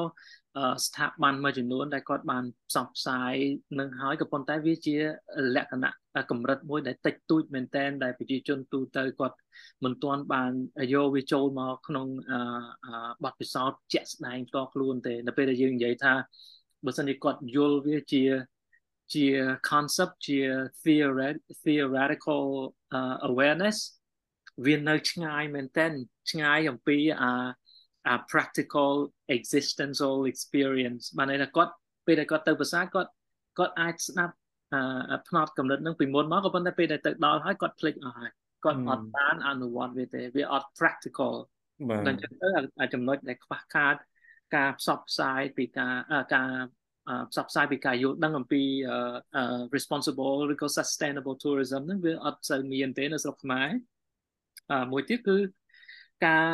ស្ថាប័នមួយចំនួនដែលគាត់បានផ្សព្វផ្សាយនឹងហើយក៏ប៉ុន្តែវាជាលក្ខណៈកម្រិតមួយដែលតិចតួចមែនតែនដែលប្រជាជនទូទៅគាត់មិនទាន់បានយកវាចូលមកក្នុងបទពិសោធន៍ជាក់ស្ដែងផ្ទាល់ខ្លួនទេនៅពេលដែលយើងនិយាយថាបើសិនជាគាត់យល់វាជាជា concept ជា theoretical uh, awareness វានៅឆ្ងាយមែនទែនឆ្ងាយអំពីអា a practical existential experience បានន័យថាគាត់ពេលដែលគាត់ទៅភាសាគាត់គាត់អាចស្ដាប់អឺផ្នត់កំណត់នឹងពីមុនមកក៏ប៉ុន្តែពេលដែលទៅដល់ហើយគាត់ភ្លេចអស់ហើយគាត់អត់បានអនុវត្តវាទេវាអត់ practical បាទដល់ចឹងទៅចំណុចដែលខ្វះខាតការផ្សព្វផ្សាយពីការការផ្សព្វផ្សាយពីការយល់ដឹងអំពី responsible ឬក៏ sustainable tourism ហ្នឹងវាអត់សូវមានទេនៅស្រុកខ្មែរ មួយទៀតគឺការ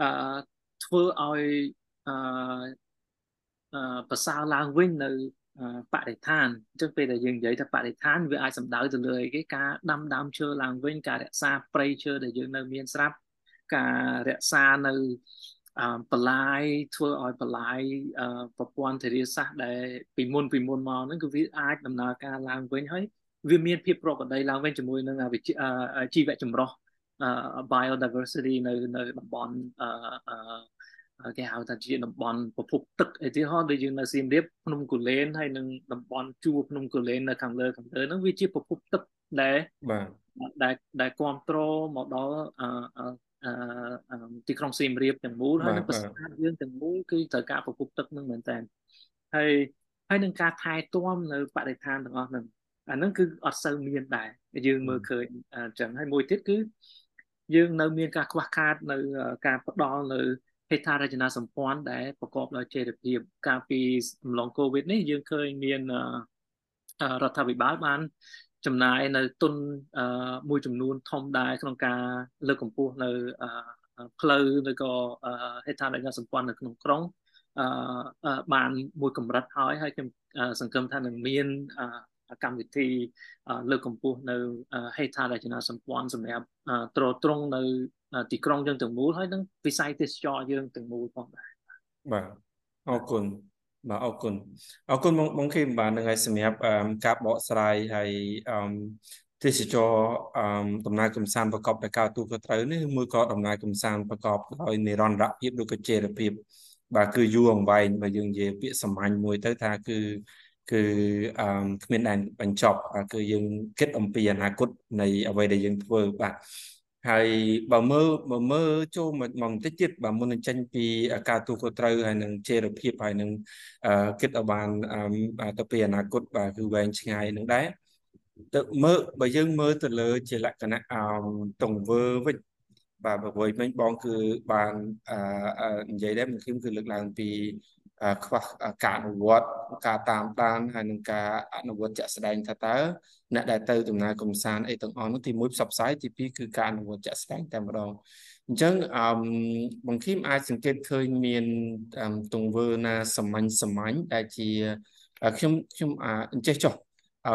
អឺធ្វើឲ្យអឺប្រសើរឡើងវិញនៅបរិស្ថានអញ្ចឹងពេលដែលយើងនិយាយថាបរិស្ថានវាអាចសំដៅទៅលើអីគេការដាំដើមឈើឡើងវិញការរក្សាព្រៃឈើដែលយើងនៅមានស្រាប់ការរក្សានៅបលាយធ្វើឲ្យបលាយប្រព័ន្ធធារាសាស្ត្រដែលពីមុនពីមុនមកហ្នឹងគឺវាអាចដំណើរការឡើងវិញហើយវាមានភាពប្រក្រតីឡើងវិញជាមួយនឹងជីវៈចម្រុះ biodiversity នៅនៅតំបន់គេហៅថាជាតំបន់ប្រភពទឹកឧទាហរណ៍ដូចយើងនៅសៀមរាបភ្នំគូលែនហើយនឹងតំបន់ជួរភ្នំគូលែននៅខាងលើខាងលើហ្នឹងវាជាប្រភពទឹកដែលបាទដែលដែលគ្រប់គ្រងមកដល់អឺទីក្រុងសៀមរាបទាំងមូលហើយនឹងប្រាសាទយើងទាំងមូលគឺត្រូវការប្រភពទឹកនឹងមែនតើហើយហើយនឹងការថែទាំនៅបរិស្ថានទាំងអស់ហ្នឹងអាហ្នឹងគឺអត់សូវមានដែរយើងមើលឃើញអញ្ចឹងហើយមួយទៀតគឺ យើងនៅមានការខ្វះខាតនៅការផ្ដល់នៅហេដ្ឋារចនាសម្ព័ន្ធដែលប្រកបដោយចីរភាពកាលពីអំឡុង COVID នេះយើងឃើញមានរដ្ឋាភិបាលបានចំណាយនៅទុនមួយចំនួនធំដែរក្នុងការលើកកម្ពស់នៅផ្លូវឬក៏ហេដ្ឋារចនាសម្ព័ន្ធនៅក្នុងក្រុងបានមួយកម្រិតហើយហើយខ្ញុំសង្ឃឹមថានឹងមាន កម្មវិធីលើកកម្ពស់នៅហេដ្ឋារចនាសម្ព័ន្ធសម្រាប់ទ្រទ្រង់នៅទីក្រុងយើងទាំងមូលហើយនឹងវិស័យទេសចរយើងទាំងមូលផងដែរបាទអរគុណបាទអរគុណអរគុណបងបងខេមបាទនឹងហើយសម្រាប់ការបកស្រាយហើយទេសចរដំណើរកំសាន្តប្រកបដោយការទូក៏ត្រូវនេះមួយក៏ដំណើរកំសាន្តប្រកបដោយនិរន្តរភាពឬក៏ចេរភាពបាទគឺយូរអង្វែងបើយើងនិយាយពាក្យសាមញ្ញមួយទៅថាគឺ គឺអឺគ្មានដែនបញ្ចប់គឺយើងគិតអំពីអនាគតនៃអ្វីដែលយើងធ្វើបាទហើយបើមើលបើមើលចូលមកបន្តិចទៀតបើមុននឹងចេញពីការទូខុសត្រូវហើយនឹងចេរភាពហើយនឹងគិតឲ្យបានទៅពីអនាគតបាទគឺវែងឆ្ងាយនឹងដែរទៅមើលបើយើងមើលទៅលើ ជាលក្ខណៈទង្វើវិញបាទបើវិញមិញបងគឺបាននិយាយដែរមកខ្ញុំគឺលើកឡើងពី ខ្វះការអនុវត្តការតាមដានហើយនឹងការអនុវត្តជាក់ស្ដែងថាតើអ្នកដែលទៅដំណើរកំសាន្តអីទាំងអស់នោះទី1ផ្សព្វផ្សាយទី2គឺការអនុវត្តជាក់ស្ដែងតែម្ដងអញ្ចឹងអឺបង្ខីមអាចសង្កេតឃើញមានទង្វើណាសាមញ្ញសាមញ្ញដែលជាខ្ញុំខ្ញុំអញ្ចេះចុះអឺ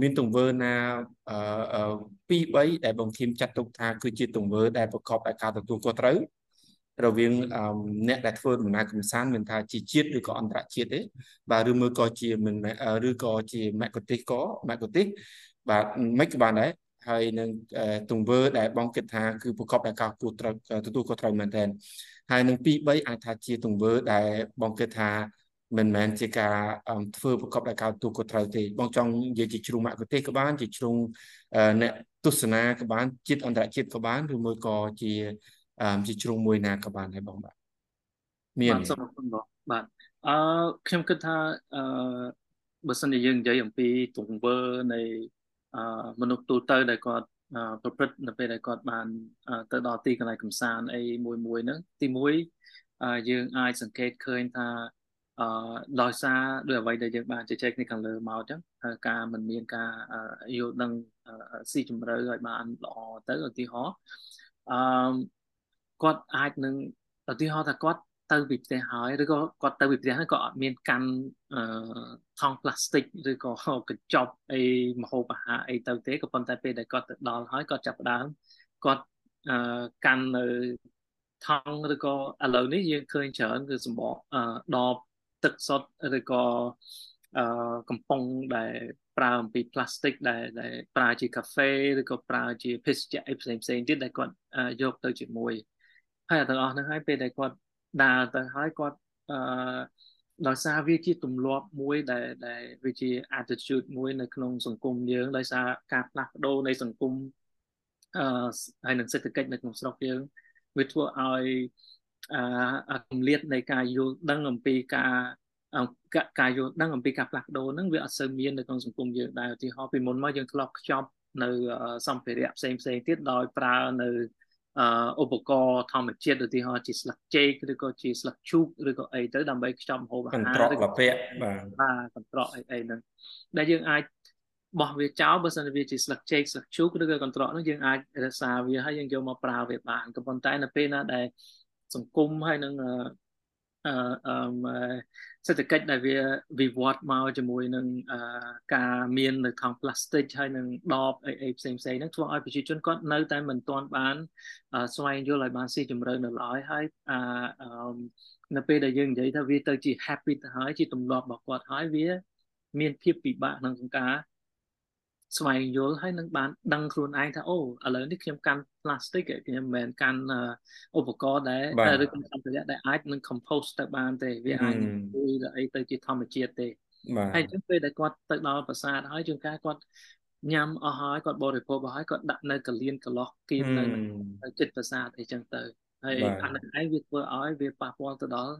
មានទង្វើណាអឺ2 3ដែលបង្ខំចាត់ទុកថាគឺជាទង្វើដែលប្រកបដោយការទទួលខុសត្រូវ រវាងអ្នកដែលធ្វើដំណើរកំសាន្តមិនថាជាជាតិឬក៏អន្តរជាតិទេបាទឬមួយក៏ជាមិនឬក៏ជាមគ្គុទេសក៏មគ្គុទេសបាទមិនក៏បានដែរហើយនឹងទង្វើដែលបងគិតថាគឺប្រកបដោយការគួរត្រូវទទួលខុសត្រូវមែនទែនហើយនឹង2 3អាចថាជាទង្វើដែលបងគិតថាមិនមែនជាការធ្វើប្រកបដោយការទូក៏ត្រូវទេបងចង់និយាយជាជ្រុងមគ្គុទេសក៏បានជាជ្រុងអ្នកទស្សនាក៏បានជាតិអន្តរជាតិក៏បានឬមួយក៏ជា ជាជ្រុងមួយណាក៏បានដែរបងបាទមានបាទសូមអរគុណបងបាទអឺខ្ញុំគិតថាអឺបើសិនជាយើងនិយាយអំពីទង្វើនៃអឺមនុស្សទូទៅដែលគាត់ប្រព្រឹត្តនៅពេលដែលគាត់បានទៅដល់ទីកន្លែងកំសាន្តអីមួយមួយហ្នឹងទីមួយយើងអាចសង្កេតឃើញថាអឺដោយសារដោយអ្វីដែលយើងបានជជែកនេះខាងលើមកអញ្ចឹងការមិនមានការយល់ដឹងស៊ីជម្រៅឲ្យបានល្អទៅឧទាហរណ៍អឺ គាត់អាចនឹងឧទាហរណ៍ថាគាត់ទៅពីផ្ទះហើយឬក៏គាត់ទៅពីផ្ទះហ្នឹងក៏អត់មានកាន់អឺថង់ផ្លាស្ទិកឬក៏កញ្ចប់អីម្ហូបអាហារអីទៅទេក៏ប៉ុន្តែពេលដែលគាត់ទៅដល់ហើយគាត់ចាប់ផ្ដើមគាត់អឺកាន់នៅថង់ឬក៏ឥឡូវនេះយើងឃើញច្រើនគឺសម្បកដបទឹកសុទ្ធឬក៏អឺកំប៉ុងដែលប្រើអំពី plastic ដែលដែលប្រើជាកាហ្វេឬក៏ប្រើជាភេសជ្ជៈអីផ្សេងផ្សេងទៀតដែលគាត់យកទៅជាមួយ ហើយទាំងអស់ហ្នឹងហើយពេលដែលគាត់ដើរទៅហើយគាត់អឺដោយសារវាជាទម្លាប់មួយដែលដែលវាជា attitude មួយនៅក្នុងសង្គមយើងដោយសារការផ្លាស់ប្ដូរនៃសង្គមអឺហើយនឹងសេដ្ឋកិច្ចនៅក្នុងស្រុកយើងវាធ្វើឲ្យអឺគម្លាតនៃការយល់ដឹងអំពីការការយល់ដឹងអំពីការផ្លាស់ប្ដូរហ្នឹងវាអត់សូវមាននៅក្នុងសង្គមយើងដែរឧទាហរណ៍ពីមុនមកយើងធ្លាប់ខ្ចប់នៅសម្ភារៈផ្សេងផ្សេងទៀតដោយប្រើនៅ ឧបករណ៍ធម្មជាតិឧទាហរណ៍ជាស្លឹកចេកឬក៏ជាស្លឹកឈូកឬក៏អីទៅដើម្បីខ្ចប់ម្ហូបអាហារកន្ត្រកកាពៈបាទបាទកន្ត្រកអីអីហ្នឹងដែលយើងអាចបោះវាចោលបើសិនវាជាស្លឹកចេកស្លឹកឈូកឬក៏កន្ត្រកហ្នឹងយើងអាចរក្សាវាហើយយើងយកមកប្រើវាបានក៏ប៉ុន្តែនៅពេលណាដែលសង្គមហើយនឹង អឺសេដ្ឋកិច្ចដែលវាវិវត្តមកជាមួយនឹងការមាននៅថង់ផ្លាស្ទិកហើយនឹងដបអីអីផ្សេងផ្សេងហ្នឹងធ្វើឲ្យប្រជាជនគាត់នៅតែមិនទាន់បានស្វែងយល់ឲ្យបានស៊ីជម្រៅនៅឡើយហើយនៅពេលដែលយើងនិយាយថាវាទៅជា habit ទៅហើយជាទម្លាប់របស់គាត់ហើយវា មានភាពពិបាកក្នុងការ ស្វែងយល់ហើយនឹងបានដឹងខ្លួនឯងថាអូឥឡូវនេះខ្ញុំកាន់ plastic ខ្ញុំមិនមែនកាន់ឧបករណ៍ដែលឬក៏សម្ភារៈដែលអាចនឹង compose ទៅបានទេវាអាចជួយអីទៅជាធម្មជាតិទេហើយអញ្ចឹងពេលដែលគាត់ទៅដល់ប្រាសាទហើយជួនកាលគាត់ញ៉ាំអស់ហើយគាត់បរិភោគអស់ហើយគាត់ដាក់នៅកលៀនកលោះគៀមនៅចិត្តប្រាសាទអីចឹងទៅហើយអានេះឯងវាធ្វើឲ្យវាប៉ះពាល់ទៅដល់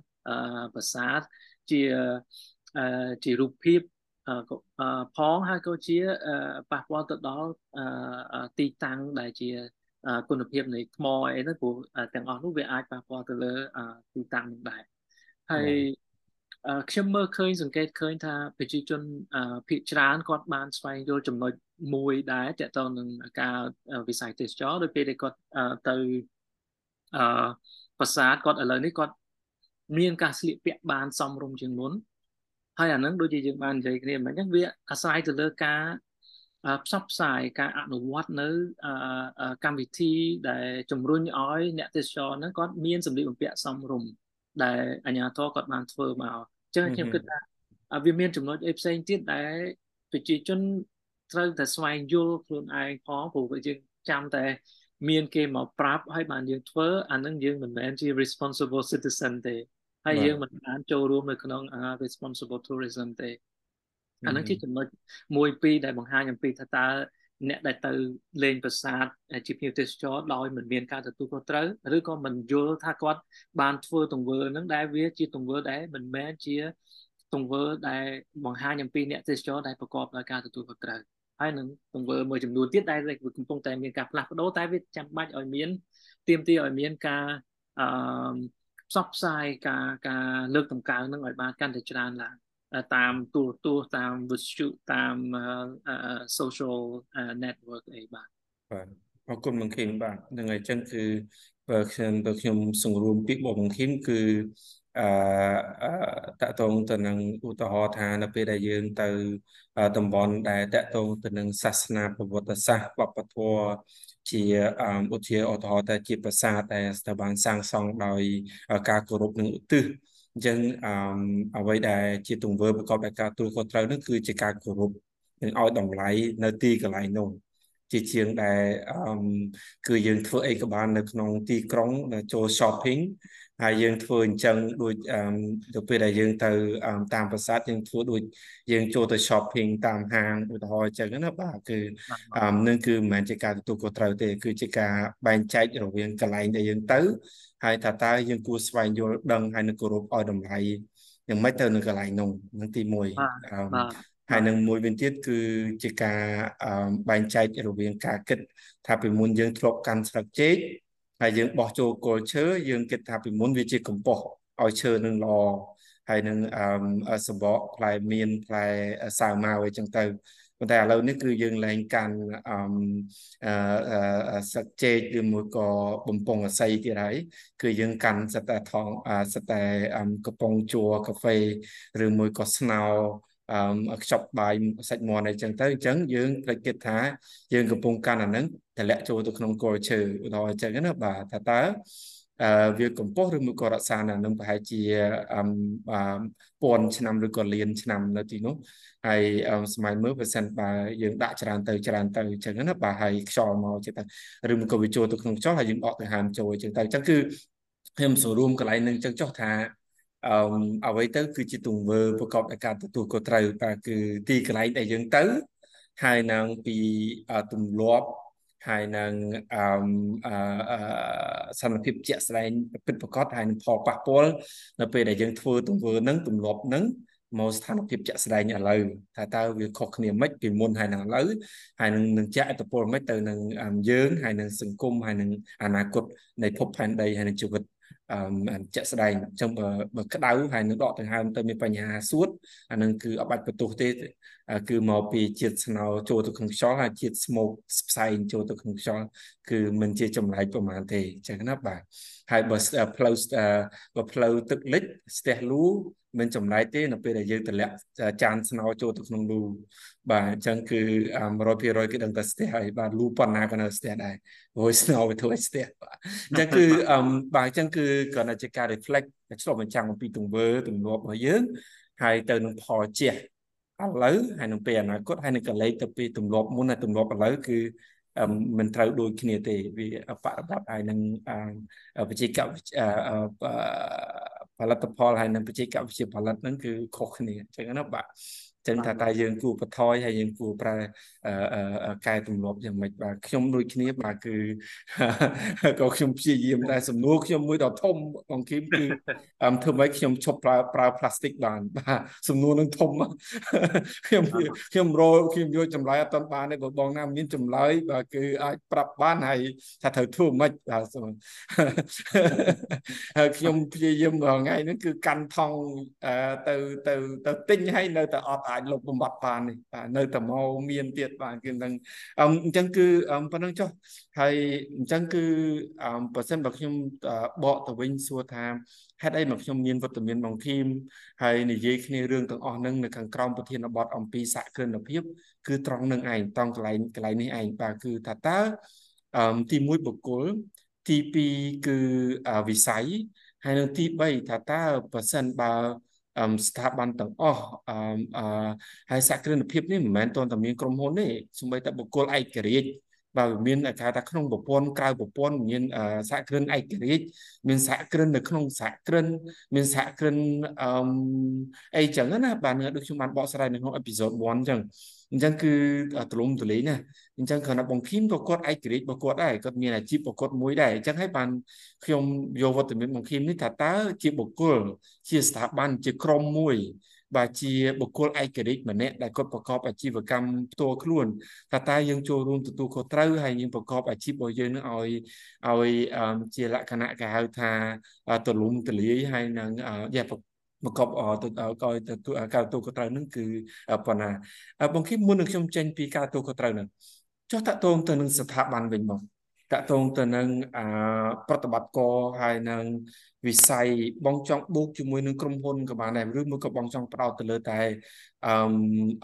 ប្រាសាទជាជារូបភាព ផងហើយក៏ជាប៉ះពាល់ទៅដល់ទីតាំងដែលជាគុណភាពនៃថ្មអីហ្នឹងព្រោះទាំងអស់នោះវាអាចប៉ះពាល់ទៅលើទីតាំងនឹងដែរហើយខ្ញុំមើលឃើញសង្កេតឃើញថាប្រជាជនភាគច្រើនគាត់បានស្វែងយល់ចំណុចមួយដែរតើតើនឹងការវិស័យទេសចរដោយពេលដែលគាត់ទៅអឺប្រាសាទគាត់ឥឡូវនេះគាត់មានការស្លៀកពាក់បានសមរម្យជាងមុន ហើយអានឹងដូចជាយើងបាននិយាយគ្នាមិនអញ្ចឹងវាអាស្រ័យទៅលើការផ្សព្វផ្សាយការអនុវត្តនៅកម្មវិធីដែលជំរុញឲ្យអ្នកទេសចរហ្នឹងគាត់មានសម្លៀកបំពាក់សមរម្យដែលអាជ្ញាធរគាត់បានធ្វើមកអញ្ចឹងខ្ញុំគិតថាវាមានចំណុចអីផ្សេងទៀតដែលប្រជាជនត្រូវតែស្វែងយល់ខ្លួនឯងផងព្រោះយើងចាំតែមានគេមកប្រាប់ឲ្យបានយើងធ្វើអានឹងយើងមិនមែនជា responsible citizen ទេ ហើយយើងមិនបានចូលរួមនៅក្នុង responsible tourism ទេអានឹងជាចំណុចមួយពីរដែលបង្ហាញអំពីថាតើអ្នកដែលទៅលេងប្រាសាទជាភ្ញៀវទេសចរដោយមិនមានការទទួលខុសត្រូវឬក៏មិនយល់ថាគាត់បានធ្វើទង្វើហ្នឹងដែលវាជាទង្វើដែលមិនមែនជាទង្វើដែលបង្ហាញអំពីអ្នកទេសចរដែលប្រកបដោយការទទួលខុសត្រូវហើយនឹងទង្វើមួយចំនួនទៀតដែលកំពុងតែមានការផ្លាស់ប្ដូរតែវាចាំបាច់ឲ្យមានទៀមទាឲ្យមានការអឺ ផ្សព្វផ្សាយការការលើកតម្កើងនឹងឲ្យបានកាន់តែច្រើនឡើងតាមទូរទស្សន៍តាមវិទ្យុតាម social network អីបាទបាទអរគុណបងខេមបាទនឹងអញ្ចឹងគឺបើខ្ញុំបើខ្ញុំសង្រួមពីបងខេមគឺអឺតកតងទៅនឹងឧទាហរណ៍ថានៅពេលដែលយើងទៅតំបន់ដែលតកតងទៅនឹងសាសនាប្រវត្តិសាស្ត្រវប្បធម៌ ជាឧទាហរណ៍ឧទាហរណ៍តែជាប្រាសាទដែលស្ទើរបានសាងសង់ដោយការគោរពនិងឧទ្ទិសអញ្ចឹងអឺអ្វីដែលជាទង្វើប្រកបដោយការទូលខុសត្រូវនោះគឺជាការគោរពនិងឲ្យតម្លៃនៅទីកន្លែងនោះជាជាងដែលអឺគឺយើងធ្វើអីក៏បាននៅក្នុងទីក្រុងចូល shopping ហើយយើងធ្វើអញ្ចឹងដូចទៅពេលដែលយើងទៅតាមប្រាសាទយើងធ្វើដូចយើងចូលទៅ shopping តាមហាងឧទាហរណ៍អញ្ចឹងណាបាទគឺនឹងគឺមិនមែនជាការទទួលខុសត្រូវទេ គឺជាការបែងចែករវាងកន្លែងដែលយើងទៅ ហើយថាតើយើងគួរស្វែងយល់ដឹងហើយនឹងគោរពឲ្យតម្លៃយ៉ាងម៉េចទៅនឹងកន្លែងនោះនឹងទី1ហើយនឹងមួយវិញទៀតគឺជាការបែងចែករវាងការគិតថាពីមុនយើងធ្លាប់កាន់ស្លឹកចេក ហើយយើងបោះចូលគល់ឈើយើងគិតថាពីមុនវាជាកំប៉ុស្តឲ្យឈើនឹងល្អហើយនឹងអឺសបកផ្លែមានផ្លែសាវម៉ាវអីចឹងទៅប៉ុន្តែឥឡូវនេះគឺយើងលែងកាន់អឺសឹកចេកឬមួយក៏បំពង់អស័យទៀតហើយគឺយើងកាន់សិតតែថងសិតតែកំប៉ុងជួរកាហ្វេ ឬមួយក៏ស្នោអឺ ខ្ចប់បាយសាច់មាន់អីចឹងទៅអញ្ចឹងយើងភ្លេចគិតថាយើងកំពុងកាន់អាហ្នឹងតម្លាក់ចូលទៅក្នុងគល់ឈើឧទាហរណ៍អញ្ចឹងណាបាទថាតើអឺវាកម្ពស់ឬមួយក៏រក្សានៅនឹងប្រហែលជាអឺពាន់ឆ្នាំឬក៏លានឆ្នាំនៅទីនោះហើយស្មៃមើលបើសិនបើយើងដាក់ច្រើនទៅច្រើនទៅអញ្ចឹងណាបាទហើយខ្យល់មកចេះតែឬមួយក៏វាចូលទៅក្នុងខ្យល់ហើយយើងដកទៅហាមចូលអញ្ចឹងទៅអញ្ចឹងគឺខ្ញុំសរួមកន្លែងនឹងអញ្ចឹងចុះថា អឺអ្វីទៅ គឺជាទង្វើប្រកបដោយការទទួលខុសត្រូវបាទគឺទីកន្លែងដែលយើងទៅ ហើយនឹងពីទម្លាប់ហើយនឹងអឺសន្តិភាពជាក់ស្ដែងពិតប្រាកដហើយនឹងផលប៉ះពាល់នៅពេលដែលយើងធ្វើទង្វើនឹងទម្លាប់នឹងមកស្ថានភាពជាក់ស្ដែងឥឡូវថាតើវាខុសគ្នាមិនពីមុនហើយនឹងឥឡូវហើយនឹងនឹងចាក់ឥទ្ធិពលមិនទៅនឹងយើងហើយនឹងសង្គមហើយនឹងអនាគតនៃភពផែនដីហើយនឹងជីវិតអឺ ជាក់ស្ដែងអញ្ចឹងបើបើក្តៅហើយនឹងដកដង្ហើមទៅមានបញ្ហាសួតអានឹងគឺអបាច់បន្ទោសទេ គឺមកពីជាតិស្នោចូលទៅក្នុងខ្យល់ហើយជាតិស្មោកផ្សែងចូលទៅក្នុងខ្យល់គឺមិនជាចម្លែកប្រហែលទេអញ្ចឹងណាបាទហើយបើផ្លូវបើផ្លូវទឹកលិចស្ទះលូមិនចម្លែកទេនៅពេលដែលយើងតម្លាក់ចានស្នោចូលទៅក្នុងលូ បាទអញ្ចឹងគឺ100%គឺដឹងតែស្ទះហើយបាទលូប៉ុណ្ណាក៏នៅស្ទះដែរព្រោះស្នោវាធ្វើឲ្យស្ទះបាទអញ្ចឹងគឺបាទអញ្ចឹងគឺគ្រាន់តែជាការ reflect ឆ្លុះបញ្ចាំងអំពីទង្វើទម្លាប់របស់យើងហើយទៅនឹងផលជះឥឡូវហើយនឹងពេលអនាគតហើយនឹងកលេចទៅពីទម្លាប់មុនហើយទម្លាប់ឥឡូវគឺមិនត្រូវដូចគ្នាទេវាបរិបត្តិហើយនឹងបច្ចេកវិទ្យាផលិតផលហើយនឹងបច្ចេកវិទ្យាផលិតហ្នឹងគឺខុសគ្នាអញ្ចឹងណាបាទ ចឹងថាតើយើងគួរបន្ថយហើយយើងគួរប្រើកែទម្លាប់យ៉ាងម៉េចបាទខ្ញុំដូចគ្នាបាទគឺក៏ខ្ញុំព្យាយាមដែរសំណួរខ្ញុំមួយដ៏ធំបងគីមគឺធ្វើម៉េចខ្ញុំឈប់ប្រើប្រើផ្លាស្ទិកបានបាទសំណួរនឹងធំខ្ញុំខ្ញុំរលខ្ញុំយកចម្លើយអត់ទាន់បានទេបើបងណាមានចម្លើយបាទគឺអាចប្រាប់បានហើយថាត្រូវធ្វើម៉េចបាទហើយខ្ញុំព្យាយាមរាល់ថ្ងៃហ្នឹងគឺកាន់ថងទៅទៅទៅទិញហើយនៅតែអត់អាចលុបបំបត្តិបាននេះបាទនៅតែមកមានទៀតបាទគឺនឹងអញ្ចឹងគឺប៉ុណ្ណឹងចុះហើយអញ្ចឹងគឺបើសិនបើខ្ញុំបកទៅវិញសួរថាហេតុអីមកខ្ញុំមានវត្តមានបងធីមហើយនិយាយគ្នារឿងទាំងអស់ហ្នឹងនៅខាងក្រោមប្រធានបទអំពីសហគ្រិនភាពគឺត្រង់នឹងឯងតង់កន្លែងកន្លែងនេះឯងបាទគឺថាតើទី1បុគ្គលទី2គឺវិស័យហើយនៅទី3ថាតើបើសិនបើ ស្ថាប័នទាំងអស់អឺហើយសហគ្រិនភាពនេះមិនមែនតតែមានក្រុមហ៊ុនទេសូម្បីតែបុគ្គលឯករាជ្យបាទមានគេថាក្នុងប្រព័ន្ធក្រៅប្រព័ន្ធមានសហគ្រិនឯករាជ្យមានសហគ្រិននៅក្នុងសហគ្រិនមានសហគ្រិនអឺអីចឹងណាបាទដូចខ្ញុំបានបកស្រាយនៅក្នុងអេពីសូត1អញ្ចឹង អញ្ចឹងគឺទលំទលេណាអញ្ចឹងគ្រាន់តែបងភីមក៏គាត់ឯករាជ្យរបស់គាត់ដែរគាត់មានអាជីពរបស់គាត់មួយដែរអញ្ចឹងហើយបានខ្ញុំយកវត្តមានបងភីមនេះថាតើជាបុគ្គលជាស្ថាប័នជាក្រុមមួយបាទជាបុគ្គលឯករាជ្យម្នាក់ដែលគាត់ប្រកបអាជីវកម្មផ្ទាល់ខ្លួនថាតើយើងចូលរួមទទួលខុសត្រូវហើយយើងប្រកបអាជីពរបស់យើងនឹងឲ្យឲ្យជាលក្ខណៈគេហៅថាទលំទលាយហើយនឹងយ៉ា មកប់ទៅឲ្យទៅការទទួលខុសត្រូវនឹងគឺប៉ុណ្ណាបងគីមុននឹងខ្ញុំចេញពីការទទួលខុសត្រូវនឹងចុះតាក់ទងទៅនឹងស្ថាប័នវិញមកតាក់ទងទៅនឹងអប្រតិបត្តិការហើយនឹងវិស័យបងចង់បូកជាមួយនឹងក្រុមហ៊ុនក៏បានដែរឬមួយក៏បងចង់ផ្ដោតទៅលើតែអឺ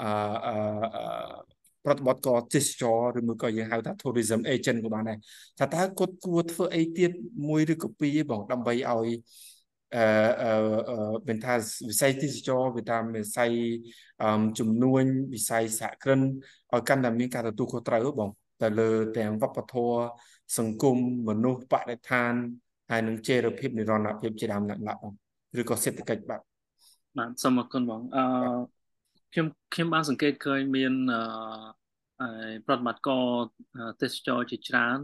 អឺប្រតិបត្តិការទេសចរឬមួយក៏យើងហៅថា tourism agent ក៏បានដែរថាតើគាត់គួរធ្វើអីទៀតមួយឬក៏ពីរបងដើម្បីឲ្យ អឺអឺមានថាវិស័យទេសចរវាតាមវិស័យជំនួញវិស័យសហគ្រិនឲ្យកាន់តែមានការទទួលខុសត្រូវបងទៅលើទាំងវប្បធម៌សង្គមមនុស្សបរិស្ថានហើយនឹងចេរភាពនិរន្តរភាពជាដើមឡើងបងឬក៏សេដ្ឋកិច្ចបាទបាទសូមអរគុណបងអឺខ្ញុំខ្ញុំបានសង្កេតឃើញមានអឺប្រតិបត្តិការទេសចរជាច្រើន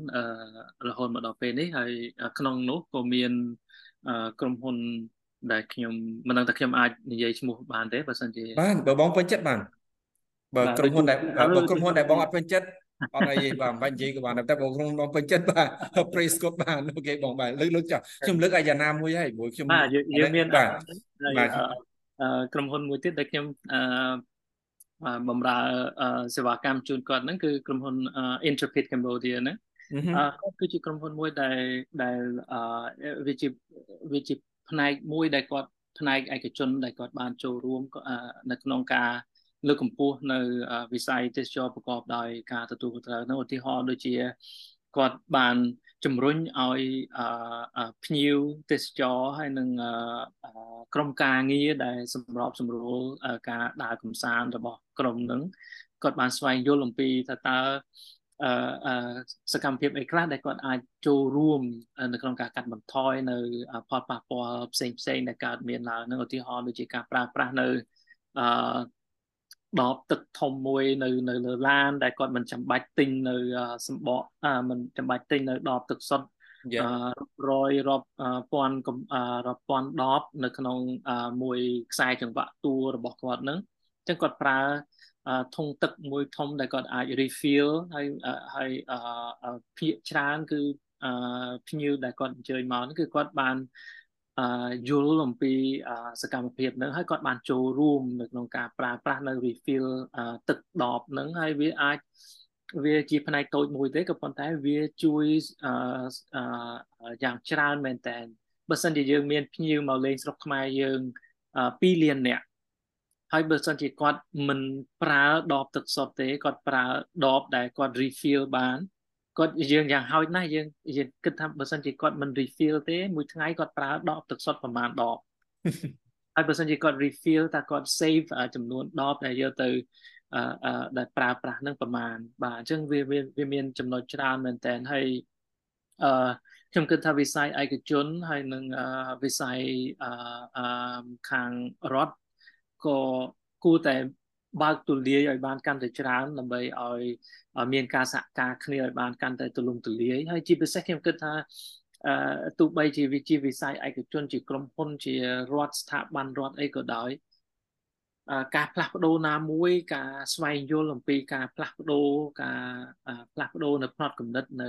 រហូតមកដល់ពេលនេះហើយក្នុងនោះក៏មាន ក្រុមហ៊ុនដែលខ្ញុំមិនដឹងថាខ្ញុំអាចនិយាយឈ្មោះបានទេបើសិនជាបានបើបងពេញចិត្តបានបើក្រុមហ៊ុនដែលបើក្រុមហ៊ុនដែលបងអត់ពេញចិត្តអត់អីបាទមិនបាច់និយាយក៏បានតែបងក្នុងបងពេញចិត្តបាទ praise គាត់បានអូខេបងបាទលើកលើកចាស់ខ្ញុំលើកអាយ៉ាណាមួយហើយព្រោះខ្ញុំបាទយើងមានបាទបាទក្រុមហ៊ុនមួយទៀតដែលខ្ញុំអឺបំរើសេវាកម្មជូនគាត់ហ្នឹងគឺក្រុមហ៊ុន Intrepid Cambodia ហ្នឹង អឺគាត់គឺជាក្រុមហ៊ុនមួយដែលដែលអឺវាជាវាជាផ្នែកមួយដែលគាត់ផ្នែកឯកជនដែលគាត់បានចូលរួមនៅក្នុងការលើកកម្ពស់នៅវិស័យទេសចរប្រកបដោយការទទួលខុសត្រូវនៅឧទាហរណ៍ដូចជាគាត់បានជំរុញឲ្យភ្ញៀវទេសចរហើយនឹងក្រុមការងារដែលសម្របសម្រួលការដើរកម្សាន្តរបស់ក្រុមនឹងគាត់បានស្វែងយល់អំពីថាតើ អឺសកម្មភាពអីខ្លះដែលគាត់អាចចូលរួមនៅក្នុងការកាត់បន្ថយនៅផលប៉ះពាល់ផ្សេងផ្សេងដែលកើតមានឡើងនឹងឧទាហរណ៍ដូចជាការប្រើប្រាស់នៅអឺដបទឹកធំមួយនៅនៅលើឡាន ដែលគាត់មិនចាំបាច់ទិញនៅសម្បកមិនចាំបាច់ទិញនៅដបទឹកសុទ្ធរយរាប់ពាន់រាប់ពាន់ដបនៅក្នុងមួយខ្សែចង្វាក់តួរបស់គាត់នឹងអញ្ចឹងគាត់ប្រើ ធុងទឹកមួយធំដែលគាត់អាច refill ហើយហើយភាកច្រើនគឺភ្ញៀវដែលគាត់អញ្ជើញមកគឺគាត់បានយល់អំពីសកម្មភាពហ្នឹងហើយគាត់បានចូលរួមនៅក្នុងការប្រើប្រាស់នៅ refill ទឹកដបហ្នឹងហើយវាអាចវាជាផ្នែកតូចមួយទេក៏ប៉ុន្តែវាជួយយ៉ាងច្រើនមែនតើបើសិនជាយើងមានភ្ញៀវមកលេងស្រុកខ្មែរយើង2លាននាក់ ហើយបើសិនជាគាត់មិនប្រើដបទឹកសុទ្ធទេគាត់ប្រើដបដែលគាត់ refill បានគាត់យើងយ៉ាងហោចណាស់យើងយើងគិតថាបើសិនជាគាត់មិន refill ទេមួយថ្ងៃគាត់ប្រើដបទឹកសុទ្ធប្រហែលដបហើយបើសិនជាគាត់ refill តែគាត់ save ចំនួនដបដែលយកទៅអឺដែលប្រើប្រាស់នឹងប្រហែលបាទអញ្ចឹងវាវាមានចំណុចច្រើនមែនតើហើយអឺខ្ញុំគិតថាវិស័យឯកជនហើយនឹងវិស័យអឺខាងរដ្ឋ ក៏គួរតែបើកទូលាយឲ្យបានកាន់តែច្រើនដើម្បីឲ្យមានការសហការគ្នាឲ្យបានកាន់តែទូលំទូលាយហើយជាពិសេសខ្ញុំគិតថាអឺទោះបីជាវិជាវិស័យឯកជនជាក្រុមហ៊ុនជារដ្ឋស្ថាប័នរដ្ឋអីក៏ដោយ ការផ្លាស់ប្ដូរណាមួយ ការស្វែងយល់អំពីការផ្លាស់ប្ដូរការផ្លាស់ប្ដូរនៅផ្នត់គំនិតនៅ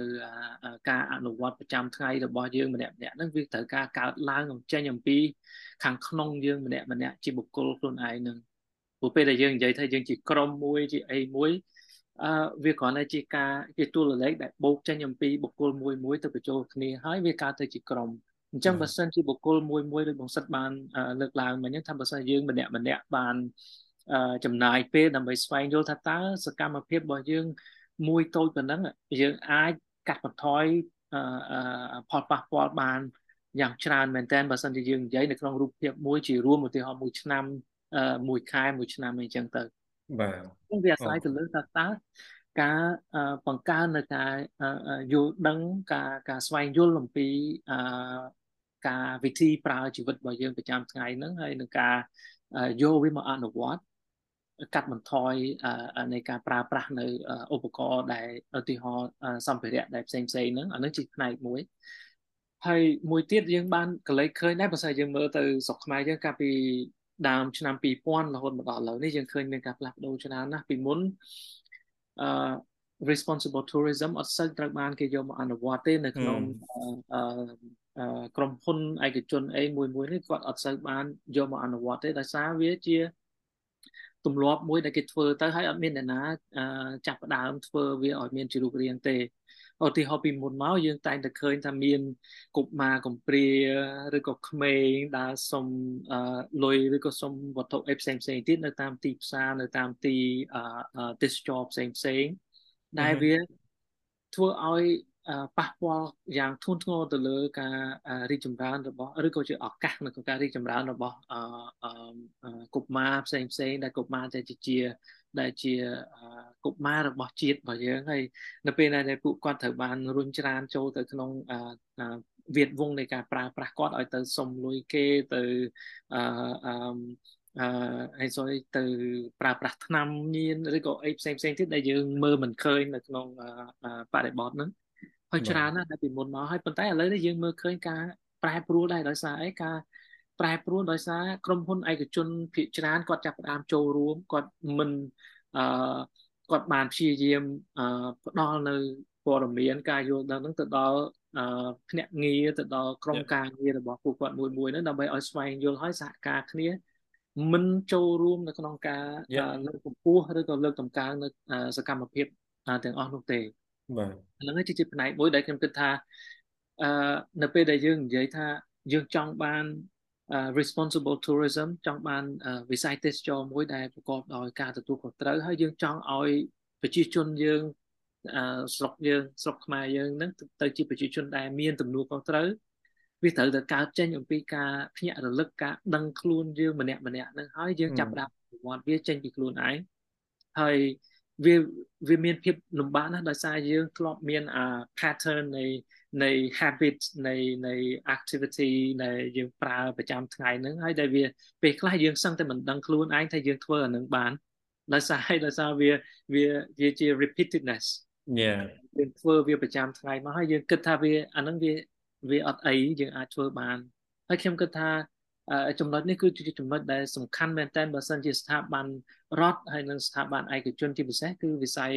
ការអនុវត្តប្រចាំថ្ងៃរបស់យើងម្នាក់ម្នាក់ហ្នឹងវាត្រូវការកើតឡើងចេញអំពីខាងក្នុងយើងម្នាក់ម្នាក់ជាបុគ្គលខ្លួនឯងហ្នឹងព្រោះពេលដែលយើងនិយាយថាយើងជាក្រុមមួយជាអីមួយអឺវាគ្រាន់តែជាការជាតួលេខដែលបូកចេញអំពីបុគ្គលមួយមួយទៅបញ្ចូលគ្នាហើយវាកើតទៅជាក្រុម អញ្ចឹងបើសិនជាបុគ្គលមួយមួយដូចបងសិតបានលើកឡើងមិញថាបើសិនយើងម្នាក់ម្នាក់បានចំណាយពេលដើម្បីស្វែងយល់ថាតើសកម្មភាពរបស់យើងមួយតូចប៉ុណ្ណឹងយើងអាចកាត់បន្ថយផលប៉ះពាល់បានយ៉ាងច្រើនមែនតើបើសិនជាយើងនិយាយនៅក្នុងរូបភាពមួយជារួមឧទាហរណ៍មួយឆ្នាំមួយខែមួយឆ្នាំអីចឹងទៅបាទវាអាស្រ័យទៅលើថាតើការបង្កើននៅការយល់ដឹងការការស្វែងយល់អំពី ការវិធីប្រើជីវិតរបស់យើងប្រចាំថ្ងៃហ្នឹងហើយនឹងការយកវាមកអនុវត្តកាត់បន្ថយនៃការប្រើប្រាស់នៅឧបករណ៍ដែលឧទាហរណ៍សម្ភារៈដែលផ្សេងផ្សេងហ្នឹងអានឹងជាផ្នែកមួយហើយមួយទៀតយើងបានកលេចឃើញដែរបើសិនយើងមើលទៅស្រុកខ្មែរយើងកាលពីដើមឆ្នាំ2000រហូតមកដល់ឥឡូវនេះយើងឃើញមានការផ្លាស់ប្ដូរច្រើនណាស់ពីមុនអឺ responsible tourism អត់សូវត្រូវបានគេយកមកអនុវត្តទេនៅក្នុងអឺ ក្រុមហ៊ុនឯកជនអីមួយមួយនេះគាត់អត់សូវបានយកមកអនុវត្តទេដោយសារវាជាទម្លាប់មួយដែលគេធ្វើទៅហើយអត់មានអ្នកណាចាប់ផ្ដើមធ្វើវាឲ្យមានជារូបរាងទេឧទាហរណ៍ពីមុនមកយើងតែងតែឃើញថាមានកុមារកំព្រាឬក៏ក្មេងដែលសុំលុយឬក៏សុំវត្ថុអីផ្សេងផ្សេងទៀតនៅតាមទីផ្សារនៅតាមទីទេសចរផ្សេងផ្សេងដែលវាធ្វើឲ្យ ប៉ះពាល់យ៉ាងធ្ងន់ធ្ងរទៅលើការរីកចម្រើនរបស់ឬក៏ជាឱកាសនៅក្នុងការរីកចម្រើនរបស់កុមារផ្សេងផ្សេងដែលកុមារដែលជាដែលជាកុមាររបស់ជាតិរបស់យើងហើយនៅពេលដែលពួកគាត់ត្រូវបានរុញច្រានចូលទៅក្នុងវាទវងនៃការប្រើប្រាស់គាត់ឲ្យទៅសុំលុយគេទៅអឺអឺហើយសូវទៅប្រើប្រាស់ថ្នាំញៀនឬក៏អីផ្សេងផ្សេងទៀតដែលយើងមើលមិនឃើញនៅក្នុងបរិបទហ្នឹង ហើយច្រើនណាស់តែពីមុនមកហើយប៉ុន្តែឥឡូវនេះយើងមើលឃើញការប្រែប្រួលដែរដោយសារអីការប្រែប្រួលដោយសារក្រុមហ៊ុនឯកជនភាគច្រើនគាត់ចាប់ផ្ដើមចូលរួមគាត់មិនអឺគាត់បានព្យាយាមអឺផ្ដល់នៅព័ត៌មានការយល់ដឹងហ្នឹងទៅដល់អឺភ្នាក់ងារទៅដល់ក្រុមការងាររបស់ពួកគាត់មួយមួយហ្នឹងដើម្បីឲ្យស្វែងយល់ឲ្យសហការគ្នាមិនចូលរួមនៅក្នុងការលើកកម្ពស់ឬក៏លើកតម្កើងនៅសកម្មភាពទាំងអស់នោះទេ បាទហ្នឹងគឺជាផ្នែកមួយដែលខ្ញុំគិតថាអឺនៅពេលដែលយើងនិយាយថាយើងចង់បាន responsible tourism ចង់បានវិស័យទេសចរមួយដែលប្រកបដោយការទទួលខុសត្រូវហើយយើងចង់ឲ្យប្រជាជនយើងស្រុកយើងស្រុកខ្មែរយើងនឹងទៅជាប្រជាជនដែលមានទំនួលខុសត្រូវវាត្រូវតែកើតចេញអំពីការភ្ញាក់រលឹកការដឹងខ្លួនយើងម្នាក់ម្នាក់នឹងហើយយើងចាប់ផ្ដើមប្រវត្តិវាចេញពីខ្លួនឯងហើយ វាវាមានភាពលំបាកណាស់ដោយសារយើងធ្លាប់មានអា pattern នៃនៃ habit នៃនៃ activity ដែលយើងប្រើប្រចាំថ្ងៃហ្នឹងហើយដែលវាពេលខ្លះយើងសឹងតែមិនដឹងខ្លួនឯងថាយើងធ្វើអានឹងបានដោយសារហើយដោយសារវាវាវាជា repeatedness យ៉ាយើងធ្វើវាប្រចាំថ្ងៃមកហើយយើងគិតថាវាអានឹងវាវាអត់អីយើងអាចធ្វើបានហើយខ្ញុំគិតថា ចំណុចនេះគឺជាចំណុចដែលសំខាន់មែនទែនបើសិនជាស្ថាប័នរដ្ឋហើយនិងស្ថាប័នឯកជនជាពិសេសគឺវិស័យ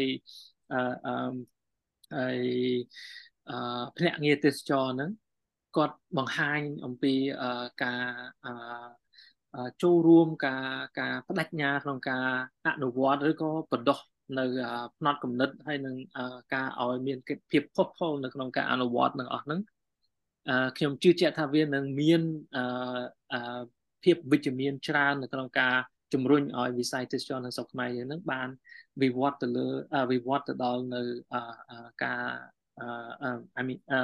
អឺអឺហើយអឺភ្នាក់ងារទេសចរហ្នឹងគាត់បង្ហាញអំពីការអឺចូលរួមការការបដិញ្ញាក្នុងការអនុវត្តឬក៏បដោះនៅផ្នត់គំនិតហើយនឹងការឲ្យមានភាពផុសផុលនៅក្នុងការអនុវត្តនឹងអស់ហ្នឹង ខ្ញុំជឿជាក់ថាវានឹងមានភាពវិជ្ជមានច្រើននៅក្នុងការជំរុញឲ្យវិស័យទេសចរនៅស្រុកខ្មែរយើងនឹងបានវិវត្តទៅលើវិវត្តទៅដល់នៅការអឺ I mean អឺ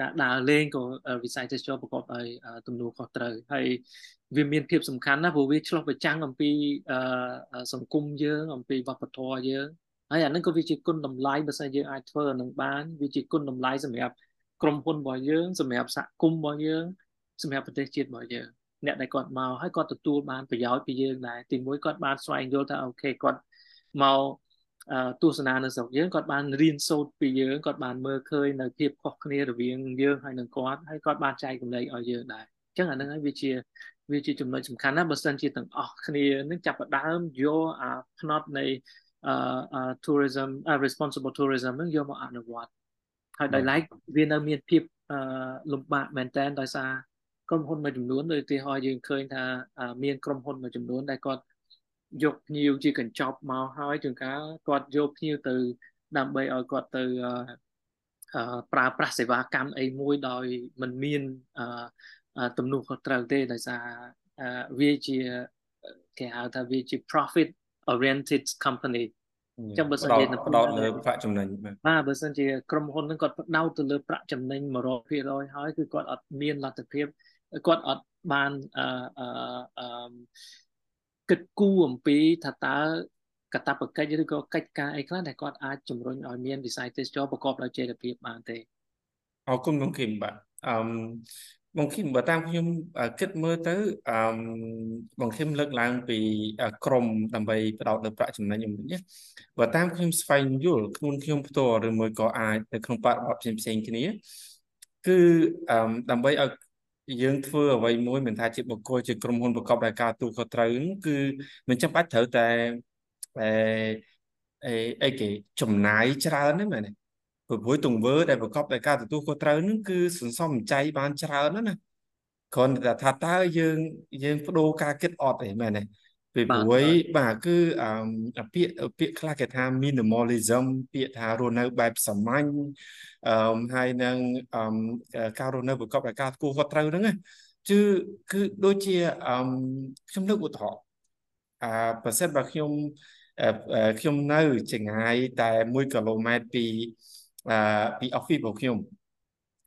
ការដើរលេងក៏វិស័យទេសចរប្រកបដោយទំនួលខុសត្រូវហើយវាមានភាពសំខាន់ណាស់ព្រោះវាឆ្លុះបញ្ចាំងអំពីសង្គមយើងអំពីវប្បធម៌យើងហើយអានឹងក៏វាជាគុណតម្លៃបើសិនយើងអាចធ្វើអានឹងបានវាជាគុណតម្លៃសម្រាប់ ក្រុមហ៊ុនរបស់យើងសម្រាប់សហគមន៍របស់យើងសម្រាប់ប្រទេសជាតិរបស់យើងអ្នកដែលគាត់មកហើយគាត់ទទួលបានប្រយោជន៍ពីយើងដែរទីមួយគាត់បានស្វែងយល់ថាអូខេគាត់មកទស្សនានៅស្រុកយើងគាត់បានរៀនសូត្រពីយើងគាត់បានមើលឃើញនៅភាពខុសគ្នារវាងយើងហើយនឹងគាត់ហើយគាត់បានចែករំលែកឲ្យយើងដែរអញ្ចឹងអានឹងហើយវាជាវាជាចំណុចសំខាន់ណាស់បើសិនជាទាំងអស់គ្នានឹងចាប់ផ្ដើមយកអាផ្នត់នៃអឺ tourism responsible tourism នឹងយកមកអនុវត្ត ហើយដោយឡែកវានៅមានភាពលំបាកមែនតើដោយសារក្រុមហ៊ុនមួយចំនួនដូចទីហោយើងឃើញថាមានក្រុមហ៊ុនមួយចំនួនដែលគាត់យកភ្ញៀវជាកញ្ចប់មកហើយជួនកាលគាត់យកភ្ញៀវទៅដើម្បីឲ្យគាត់ទៅប្រើប្រាស់សេវាកម្មអីមួយដោយមិនមានទំនួលខុសត្រូវទេដោយសារវាជាគេហៅថាវាជា profit oriented company អញ្ចឹងបើសិនជាផ្ដោតលើប្រាក់ចំណេញបាទបើសិនជាក្រុមហ៊ុនហ្នឹងគាត់ផ្ដោតទៅលើប្រាក់ចំណេញ100%ហើយគឺគាត់អត់មានលទ្ធភាពគាត់អត់បានអឺអឺគិតគូរអំពីថាតើកតបកិច្ចឬក៏កិច្ចការអីខ្លះដែលគាត់អាចជំរុញឲ្យមានវិស័យទេសចរប្រកបដោយចីរភាពបានទេអរគុណបងគឹមបាទអឺ បងឃឹមបើតាមខ្ញុំគិតមើលទៅអឺបងឃឹមលើកឡើងពីក្រមដើម្បីផ្ដោតលើប្រាក់ចំណេញខ្ញុំនេះបើតាមខ្ញុំស្វែងយល់ខ្លួនខ្ញុំផ្ទាល់ឬមួយក៏អាចនៅក្នុងបរិបទផ្សេងផ្សេងគ្នាគឺអឺដើម្បីឲ្យយើងធ្វើអ្វីមួយមិនថាជាបុគ្គលជាក្រុមហ៊ុនប្រកបដោយការទូខុសត្រូវគឺមិនចាំបាច់ត្រូវតែអេអីគេចំណាយច្រើនទេមែនទេ ព្រោះទង្វើដែលប្រកបដោយការទទួលខុសត្រូវនឹងគឺសន្សំចៃបានច្រើនណាស់ណាគ្រាន់តែថាតើយើងយើងបដូរការគិតអត់ទេមែនទេពីព្រោះបាទគឺអឺពាក្យពាក្យខ្លះគេថា minimalism ពាក្យថារស់នៅបែបសាមញ្ញអឺហើយនឹងអឺការរស់នៅប្រកបដោយការគួរខុសត្រូវហ្នឹងគឺគឺដូចជាអឺខ្ញុំលើកឧទាហរណ៍អឺប្រសិនបើខ្ញុំខ្ញុំនៅចម្ងាយតែ1គីឡូម៉ែត្រពី អឺពី office របស់ខ្ញុំ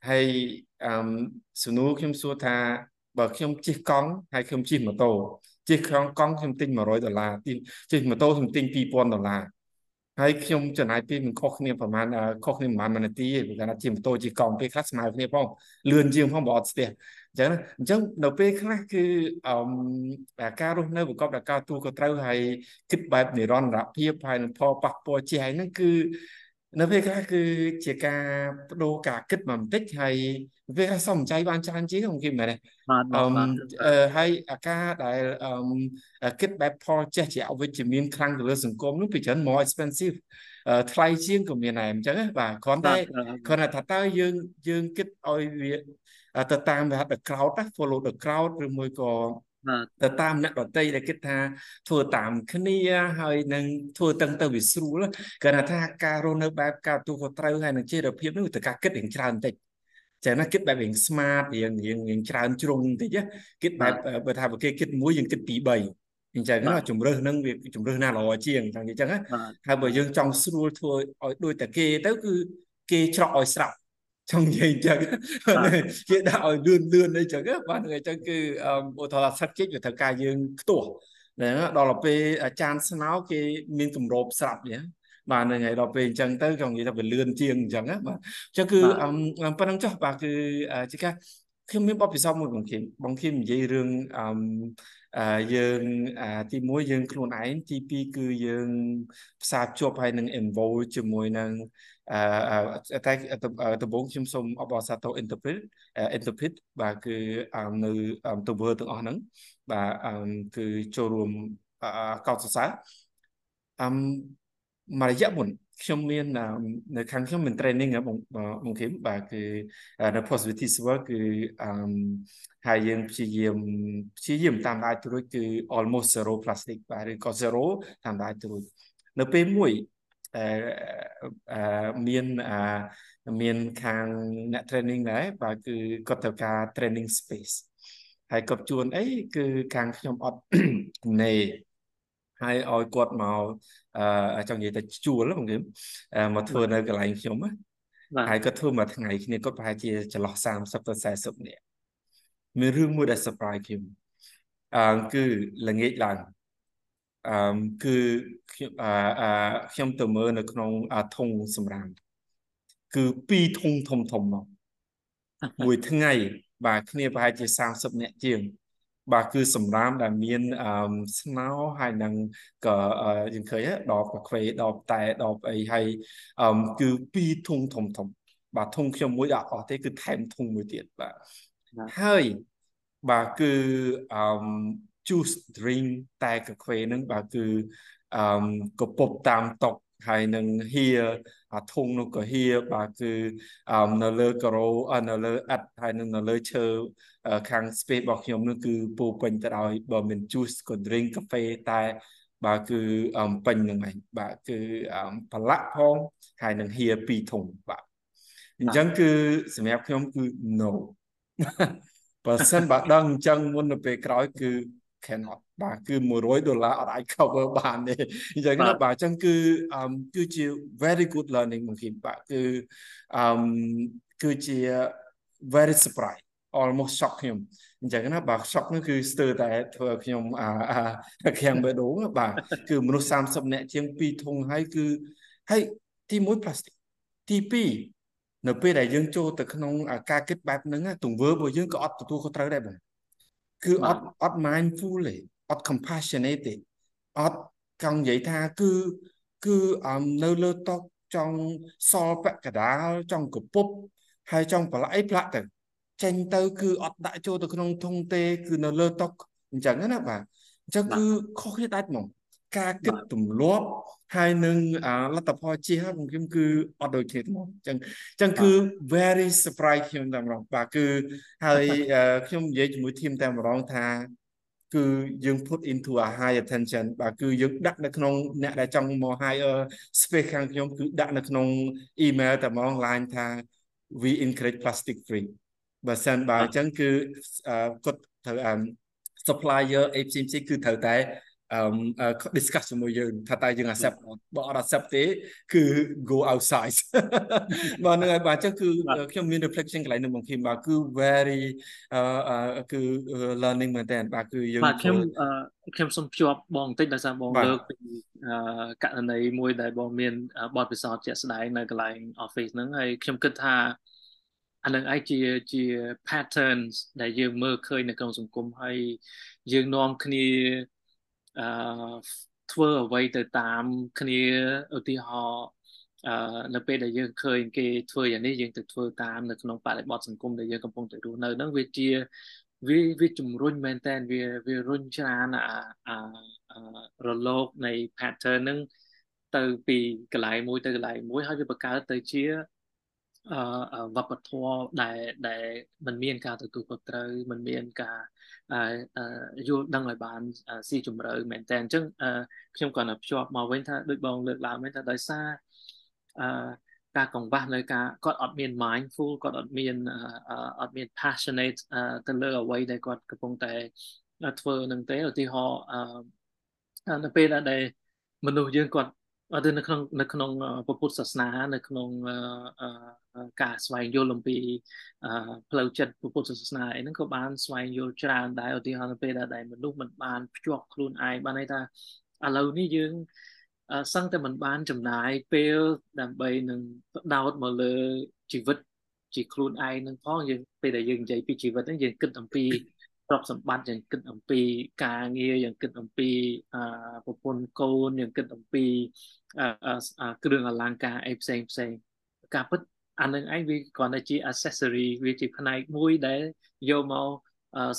ហើយអឺសំណួរខ្ញុំសួរថាបើខ្ញុំជិះកង់ហើយខ្ញុំជិះម៉ូតូជិះក្រុងកង់ខ្ញុំទិញ100ដុល្លារជិះម៉ូតូខ្ញុំទិញ2000ដុល្លារហើយខ្ញុំចំណាយពេលមិនខុសគ្នាប្រហែលខុសគ្នាប្រហែលនាទីទេព្រោះថាជិះម៉ូតូជិះកង់ពេលខ្លះស្មើគ្នាផងលឿនជាងផងបើអត់ស្ទះអញ្ចឹងណាអញ្ចឹងនៅពេលខ្លះគឺអឺការរស់នៅប្រកបដោយការទូក៏ត្រូវហើយគិតបែបនិរន្តរភាពហើយនឹងផលប៉ះពាល់ជាហើយហ្នឹងគឺ នៅពេលខ្លះគឺជាការបដូរការគិតមកបន្តិចហើយពេលខ្លះសំចៃបានច្រើនជាងខ្ញុំគិតមែនទេបាទបាទអឺហើយអាការដែលអឺគិតបែបផលចេះជាអវិជ្ជមានខ្លាំងទៅលើសង្គមនោះពីច្រើន more expensive ថ្លៃជាងក៏មានដែរអញ្ចឹងបាទគ្រាន់តែគ្រាន់តែថាតើយើងយើងគិតឲ្យវាទៅតាមវាហៅ the crowd follow the crowd ឬមួយក៏ ទៅតាមអ្នកដតីដែលគិតថាធ្វើតាមគ្នាហើយនឹងធ្វើតឹងទៅវាស្រួលគាត់ថាការរស់នៅបែបការទូខុសត្រូវហើយនឹងជារភាពនោះទៅការគិតរៀងច្រើនបន្តិចចឹងណាគិតបែបរៀង smart រៀងរៀងរៀងច្រើនជ្រុងបន្តិចគិតបែបបើថាបើគេគិតមួយយើងគិតពី3អញ្ចឹងណាជំរើសនឹងវាជំរើសណាល្អជាងចឹងអញ្ចឹងណាហើយបើយើងចង់ស្រួលធ្វើឲ្យដូចតែគេទៅគឺគេច្រកឲ្យស្រាប់ ចង់និយាយអញ្ចឹងគេដាក់ឲ្យលឿនលឿនអីចឹងបាទអញ្ចឹងគឺឧទាហរណ៍ស្លឹកជីកវាត្រូវការយើងខ្ទាស់ណាដល់ពេលអាចារ្យស្នោគេមានគម្របស្រាប់នេះបាទហ្នឹងហើយដល់ពេលអញ្ចឹងទៅចង់និយាយថាវាលឿនជាងអញ្ចឹងណាបាទអញ្ចឹងគឺប៉ុណ្្នឹងចុះបាទគឺជាការខ្ញុំមានបទពិសោធន៍មួយបងគឹមបងគឹមនិយាយរឿងអឺ យើងទី1យើងខ្លួនឯងទី2គឺយើងផ្សារភ្ជាប់ហើយនឹង involve ជាមួយនឹងអឺតែដំបូងខ្ញុំសូមអបអរសាទរ interpret interpret បាទគឺនៅទៅវើទាំងអស់ហ្នឹងបាទគឺចូលរួមកោតសរសើរអឺមួយរយៈមុន ខ្ញុំមាននៅខាងខ្ញុំមាន training បងបងគឹមបាទគឺនៅ positivity work គឺអឺហើយយើងព្យាយាមព្យាយាមតាមដានទៅរួចគឺ almost zero plastic បាទឬក៏ zero តាមដានទៅរួចនៅពេលមួយអឺមានអឺមានខាងអ្នក training ដែរបាទគឺគាត់ត្រូវការ training space ហើយគាត់ជួនអីគឺខាងខ្ញុំអត់ណេហើយឲ្យគាត់មកអឺ ចង់និយាយតែជួលបងគេមកធ្វើនៅកន្លែងខ្ញុំណាហើយគាត់ធ្វើមួយថ្ងៃគ្នាគាត់ប្រហែលជាចន្លោះ30ទៅ40នាក់មានរឿងមួយដែល surprise ខ្ញុំអឺគឺល្ងាចឡើងអឺគឺខ្ញុំអឺខ្ញុំទៅមើលនៅក្នុងធុងសម្រាមគឺពីរធុងធំធំមកមួយថ្ងៃបាទគ្នាប្រហែលជា30នាក់ជាង បាទគឺសម្រាមដែលមានអឺស្នោហើយនឹងក៏យើងឃើញដបកាហ្វេដបតែដបអីហើយអឺគឺពីរធុងធំធំ បាទធុងខ្ញុំមួយដាក់អស់ទេគឺថែមធុងមួយទៀតបាទហើយបាទគឺអឺ juice drink តែកាហ្វេហ្នឹងបាទគឺអឺកពុបតាមតុក ហើយនឹងហៀអាធុងនោះក៏ហៀបាទគឺអឺនៅលើការ៉ូនៅលើអិតហើយនឹងនៅលើឈើខាង space របស់ខ្ញុំនោះគឺពោពេញទៅដោយបើមិន juice ក៏ drink កាហ្វេតែបាទគឺពេញនឹងឯងបាទគឺប្រឡាក់ផងហើយនឹងហៀពីរធុងបាទអញ្ចឹងគឺសម្រាប់ខ្ញុំគឺ no បើសិនបើដឹងអញ្ចឹងមុនទៅពេលក្រោយគឺ cannot បាទគឺ100ដុល្លារអត់អាច cover បានទេអញ្ចឹងណាបាទអញ្ចឹងគឺគឺជា very good learning មកគីបាទគឺអឺគឺជា very surprise almost shock ខ្ញុំអញ្ចឹងណាបាទ shock នោះគឺស្ទើរតែធ្វើខ្ញុំអាខាំងបេះដូងបាទគឺមនុស្ស30នាក់ជាង2ធុងហើយគឺហើយទី1 plastic ទី2នៅពេលដែលយើងចូលទៅក្នុងការគិតបែបហ្នឹងទង្វើរបស់យើងក៏អត់ទទួលខុសត្រូវដែរបង គឺអត់អត់ mindful ទេអត់ compassionate ទេអត់ចង់និយាយថាគឺគឺនៅលើតុចង់សល់ពាក់កដាលចង់កពុបហើយចង់ប្រឡាក់អីផ្លាក់ទៅចេញទៅគឺអត់ដាក់ចូលទៅក្នុងធុងទេ គឺនៅលើតុអញ្ចឹងណាបាទអញ្ចឹងគឺខុសគ្នាដាច់ហ្មង ការគិតទម្លាប់ហើយនឹងលទ្ធផលជារបស់ខ្ញុំគឺអត់ដូចគ្នាទេមកអញ្ចឹងអញ្ចឹងគឺ very surprise ខ្ញុំតែម្ដងបាទគឺហើយខ្ញុំនិយាយជាមួយធីមតែម្ដងថា គឺយើង put into a high attention បាទគឺយើងដាក់នៅក្នុងអ្នកដែលចង់មក higher space ខាងខ្ញុំគឺដាក់នៅក្នុង email តែហ្មង line ថា we encourage plastic free បើសិនបើអញ្ចឹងគឺគាត់ត្រូវ supplier អីផ្សេងៗគឺត្រូវតែ អឺ discuss ជាមួយយើងថាតើយើង accept បើអត់ accept ទេ គឺ go outside បាទហ្នឹងហើយបាទអញ្ចឹងគឺខ្ញុំមាន reflection កន្លែងនោះបងគីមបាទគឺ very អឺគឺ learning មែនតើបាទគឺយើងបាទខ្ញុំខ្ញុំសូមភ្ជាប់បងបន្តិចដោយសារបងលើកពីករណីមួយដែលបងមានបទពិសោធន៍ជាក់ស្ដែងនៅកន្លែង office ហ្នឹងហើយខ្ញុំគិតថាអានឹងឯងជាជា patterns ដែលយើងមើលឃើញនៅក្នុងសង្គមហើយយើងនាំគ្នា អឺធ្វើអ្វីទៅតាមគ្នាឧទាហរណ៍អឺនៅពេលដែលយើងឃើញគេធ្វើយ៉ាងនេះយើងទៅធ្វើតាមនៅក្នុងបរិបទសង្គមដែលយើងកំពុងតែរស់នៅហ្នឹងវាជាវាវាជំរុញមែនតើវាវារុញច្រានអាអារលកនៃ pattern ហ្នឹងទៅពីកន្លែងមួយទៅកន្លែងមួយហើយវាបង្កើតទៅជាអឺ វប្បធម៌ដែលដែលมันមានការទទួលខុសត្រូវมันមានការយល់ដឹងឲ្យបានស៊ីជម្រៅមែនតើអញ្ចឹងខ្ញុំគាត់តែភ្ជាប់មកវិញថាដូចបងលើកឡើងមែនថាដោយសារអឺការកង្វះនៅការគាត់អត់មាន mindful គាត់អត់មានអត់មាន passionate ទៅលើអ្វីដែលគាត់កំពុងតែធ្វើនឹងទេឧទាហរណ៍អឺនៅពេលដែលមនុស្សយើងគាត់ ទៅនៅក្នុងនៅក្នុងពុទ្ធសាសនា នៅក្នុងការស្វែងយល់អំពីផ្លូវចិត្តពុទ្ធសាសនាអីហ្នឹងក៏បានស្វែងយល់ច្រើនដែរឧទាហរណ៍នៅពេលដែលមនុស្សមិនបានភ្ជាប់ខ្លួនឯងបានន័យថាឥឡូវនេះយើងសឹងតែមិនបានចំណាយពេលដើម្បីនឹងផ្ដោតមកលើជីវិតជាខ្លួនឯងនឹងផងយើងពេលដែលយើងនិយាយពីជីវិតហ្នឹងយើងគិតអំពី ទ្រព្យសម្បត្តិយើងគិតអំពីការងារយើងគិតអំពីប្រពន្ធកូនយើងគិតអំពីគ្រឿងអលង្ការអីផ្សេងផ្សេងការពិតអានឹងឯងវាគ្រាន់តែជា accessory វាជាផ្នែកមួយដែលយកមក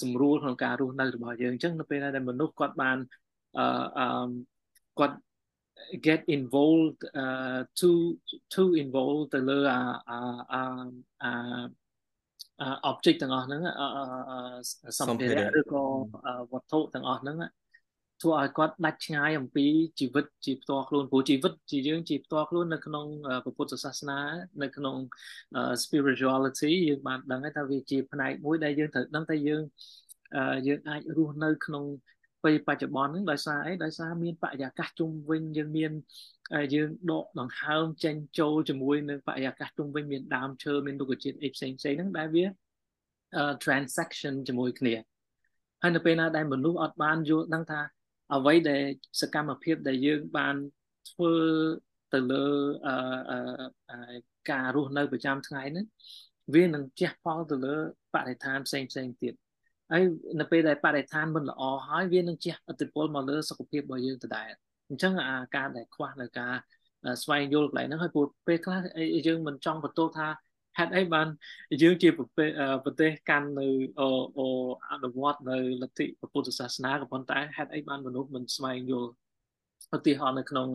សម្រួលក្នុងការរស់នៅរបស់យើងអញ្ចឹងនៅពេលដែលមនុស្សគាត់បានអឺគាត់ get involved uh to to involved ទៅលើអាអាអា object ទាំងអស់ហ្នឹងសម្ភារៈឬក៏វត្ថុទាំងអស់ហ្នឹងធ្វើឲ្យគាត់ដាច់ឆ្ងាយអំពីជីវិតជាផ្ទាល់ខ្លួនព្រោះជីវិតជាយើងជាផ្ទាល់ខ្លួននៅក្នុងពុទ្ធសាសនា នៅក្នុង spirituality យើងបានដឹងហើយថាវាជាផ្នែកមួយដែលយើងត្រូវដឹងថាយើងយើងអាចរស់នៅក្នុង ពេលបច្ចុប្បន្នហ្នឹងដោយសារអីដោយសារមានបរិយាកាសជុំវិញយើងមានយើងដកដង្ហើមចេញចូលជាមួយនឹងបរិយាកាសជុំវិញមានដើមឈើមានរុក្ខជាតិអីផ្សេងផ្សេងហ្នឹងដែលវា transaction ជាមួយគ្នាហើយនៅពេលណាដែលមនុស្សអត់បានយល់ដឹងថាអ្វីដែលសកម្មភាពដែលយើងបានធ្វើទៅលើការរស់នៅប្រចាំថ្ងៃហ្នឹងវានឹងជះផលទៅលើបរិស្ថានផ្សេងផ្សេងទៀត ហើយនៅពេលដែលបរិស្ថានមិនល្អហើយវានឹងជះឥទ្ធិពលមកលើសុខភាពរបស់យើងដដែលអញ្ចឹងអាការដែលខ្វះនៅការស្វែងយល់កន្លែងហ្នឹងហើយពេលខ្លះយើងមិនចង់បន្ទោសថាហេតុអីបានយើងជាប្រទេសកាន់នៅអូអនុវត្តនៅលទ្ធិពុទ្ធសាសនាក៏ប៉ុន្តែហេតុអីបានមនុស្សមិនស្វែងយល់ឧទាហរណ៍នៅក្នុង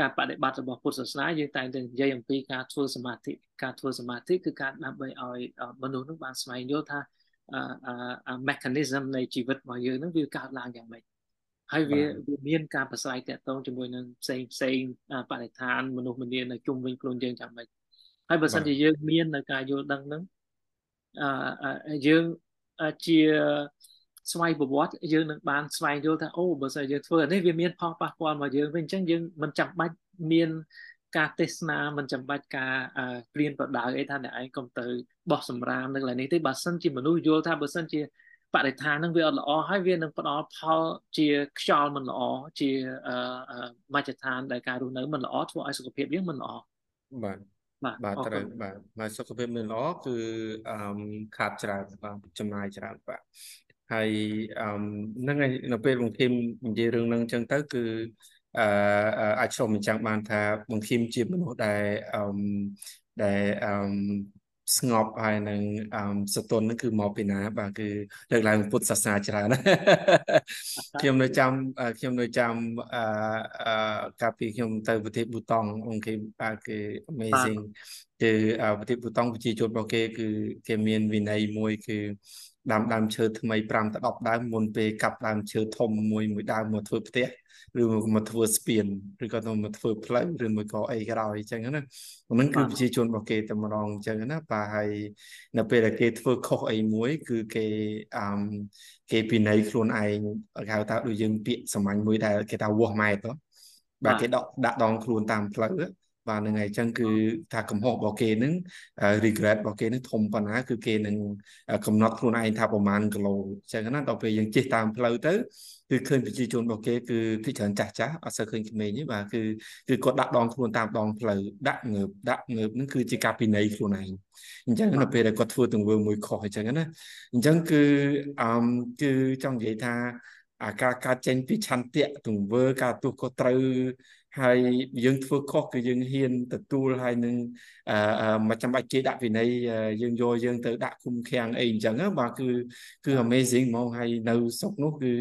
ការបដិបត្តិរបស់ពុទ្ធសាសនាយើងតែងតែនិយាយអំពីការធ្វើសមាធិការធ្វើសមាធិគឺការដើម្បីឲ្យមនុស្សនឹងបានស្វែងយល់ថា mechanism នៃជីវិតរបស់យើងនឹងវាកើតឡើងយ៉ាងម៉េចហើយវាវាមានការប្រស្រ័យតាក់ទងជាមួយនឹងផ្សេងផ្សេងបរិស្ថានមនុស្សម្នានៅជុំវិញខ្លួនយើងយ៉ាងម៉េចហើយបើសិនជាយើងមាននៅការយល់ដឹងហ្នឹងអឺយើងជាស្វ័យប្រវត្តិយើងនឹងបានស្វែងយល់ថាអូបើសិនយើងធ្វើអានេះវាមានផលប៉ះពាល់មកយើងវិញអញ្ចឹងយើងមិនចាំបាច់មាន ការទេសនាមិនចាំបាច់ការព្រៀនប្រដៅអីថាអ្នកឯងកុំទៅបោះសម្រាមនៅកន្លែងនេះទេបើសិនជាមនុស្សយល់ថាបើសិនជាបរិស្ថាននឹងវាអត់ល្អហើយវានឹងផ្ដល់ផលជាខ្យល់មិនល្អជាមជ្ឈដ្ឋានដែលការរស់នៅមិនល្អធ្វើឲ្យសុខភាពយើងមិនល្អបាទបាទបាទត្រូវបាទមកសុខភាពមិនល្អគឺអឺខាតច្រើនបាទចំណាយច្រើនបាទហើយអឺនឹងនៅពេលបងធីមនិយាយរឿងហ្នឹងអញ្ចឹងទៅគឺ អឺអាចឆ្លុះបញ្ចាំងបានថាបងធីមជាមនុស្សដែលអឺដែលអឺស្ងប់ហើយនឹងអឺសតុនហ្នឹងគឺមកពីណា បាទគឺលើកឡើងពុទ្ធសាសនាច្រើនណាខ្ញុំនៅចាំខ្ញុំនៅចាំអឺកាលពីខ្ញុំទៅប្រទេសប៊ូតង់អង្គគេបាទគឺ amazing គឺប្រទេសប៊ូតង់ប្រជាជនរបស់គេគឺគេមានវិន័យមួយគឺដាំដើមឈើថ្មី5ទៅ10ដើមមុនពេលកាប់ដើមឈើធំមួយមួយដើមមកធ្វើផ្ទះ ឬមកធ្វើស្ពានឬក៏ទៅមកធ្វើផ្លូវឬមួយក៏អីក្រោយអញ្ចឹងណាហ្នឹងគឺប្រជាជនរបស់គេតែម្ដងអញ្ចឹងណាបាទហើយនៅពេលដែលគេធ្វើខុសអីមួយ គឺគេអឺគេពិន័យខ្លួនឯងគេហៅថាដូចយើងពាក្យសាមញ្ញមួយដែលគេថាវាស់ម៉ែត្របាទគេដកដាក់ដងខ្លួនតាមផ្លូវបាទហ្នឹងហើយអញ្ចឹងគឺថាកំហុសរបស់គេហ្នឹង regret របស់គេហ្នឹងធំប៉ុណ្ណាគឺគេនឹងកំណត់ខ្លួនឯងថាប្រហែលគីឡូអញ្ចឹងណាដល់ពេលយើងជិះតាមផ្លូវទៅ គឺឃើញប្រជាជនរបស់គេគឺភាគច្រើនចាស់ចាស់អត់សូវឃើញក្មេងទេបាទគឺគឺគាត់ដាក់ដងខ្លួនតាមដងផ្លូវដាក់ងើបដាក់ងើបហ្នឹងគឺជាការពិន័យខ្លួនឯងអញ្ចឹងនៅពេលដែលគាត់ធ្វើទង្វើមួយខុសអញ្ចឹងណាអញ្ចឹងគឺអឺគឺចង់និយាយថាអាការកើតចេញពីឆន្ទៈទង្វើការទោះក៏ត្រូវហើយយើងធ្វើខុសគឺយើងហ៊ានទទួលហើយនឹងអឺមិនចាំបាច់គេដាក់វិន័យយើងយកយើងទៅដាក់គុំខាំងអីអញ្ចឹងបាទគឺគឺ amazing ហ្មងហើយនៅស្រុកនោះគឺ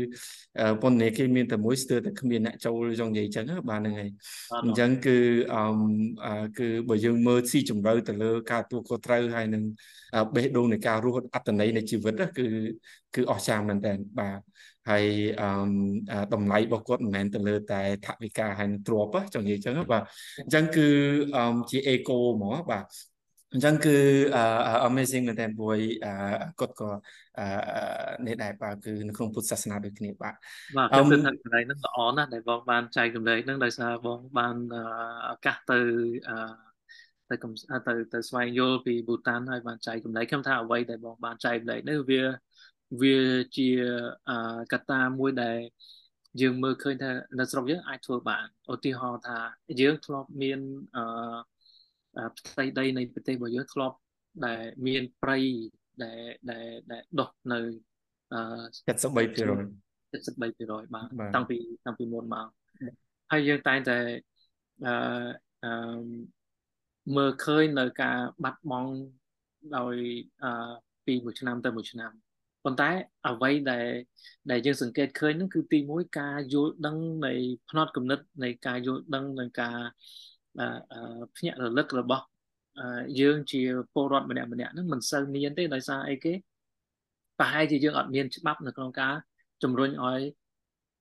ពន្ធនាគារមានតែមួយស្ទើរតែគ្មានអ្នកចូលចង់និយាយអញ្ចឹងបាទហ្នឹងហើយអញ្ចឹងគឺអឺគឺបើយើងមើលស៊ីជម្រៅទៅលើការទូខុសត្រូវហើយនឹងបេះដូងនៃការរស់អត្តន័យនៃជីវិតគឺគឺអស្ចារ្យមែនតើបាទហើយអឺតម្លៃរបស់គាត់មិនមែនទៅលើតែថវិកាហើយទ្រព្យចង់និយាយអញ្ចឹងបាទអញ្ចឹងគឺជាអេកូហ្មងបាទអញ្ចឹងគឺ amazing មែនតើព្រោះគាត់ក៏នេះដែរបាទគឺនៅក្នុងពុទ្ធសាសនាដូចគ្នាបាទបាទខ្ញុំគិតថាកន្លែងហ្នឹងល្អណាស់ដែលបងបានចែករំលែកហ្នឹងដោយសារបងបានឱកាសទៅទៅទៅទៅស្វែងយល់ពីប៊ូតានហើយបានចែករំលែកខ្ញុំថាអ្វីដែលបងបានចែករំលែកនេះវាវាជាកត្តាមួយដែលយើងមើលឃើញថានៅស្រុកយើងអាចធ្វើបានឧទាហរណ៍ថាយើងធ្លាប់មានអឺ ផ្ទៃដីនៃប្រទេសរបស់យើងធ្លាប់ដែលមានព្រៃដែលដែលដែលដុះនៅអឺ73% 73%បាទតាំងពីតាំងពីមុនមកហើយយើងតែងតែអឺអឺមើលឃើញនៅការបាត់បង់ដោយអឺពីមួយឆ្នាំទៅមួយឆ្នាំប៉ុន្តែអ្វីដែលដែលយើងសង្កេតឃើញហ្នឹងគឺទីមួយការយល់ដឹងនៃផ្នត់គំនិតនៃការយល់ដឹងនៃការ ភ្ញាក់រលឹករបស់យើងជាពលរដ្ឋម្នាក់ម្នាក់ហ្នឹងមិនសូវមានទេដោយសារអីគេប្រហែលជាយើងអត់មានច្បាប់នៅក្នុងការជំរុញឲ្យ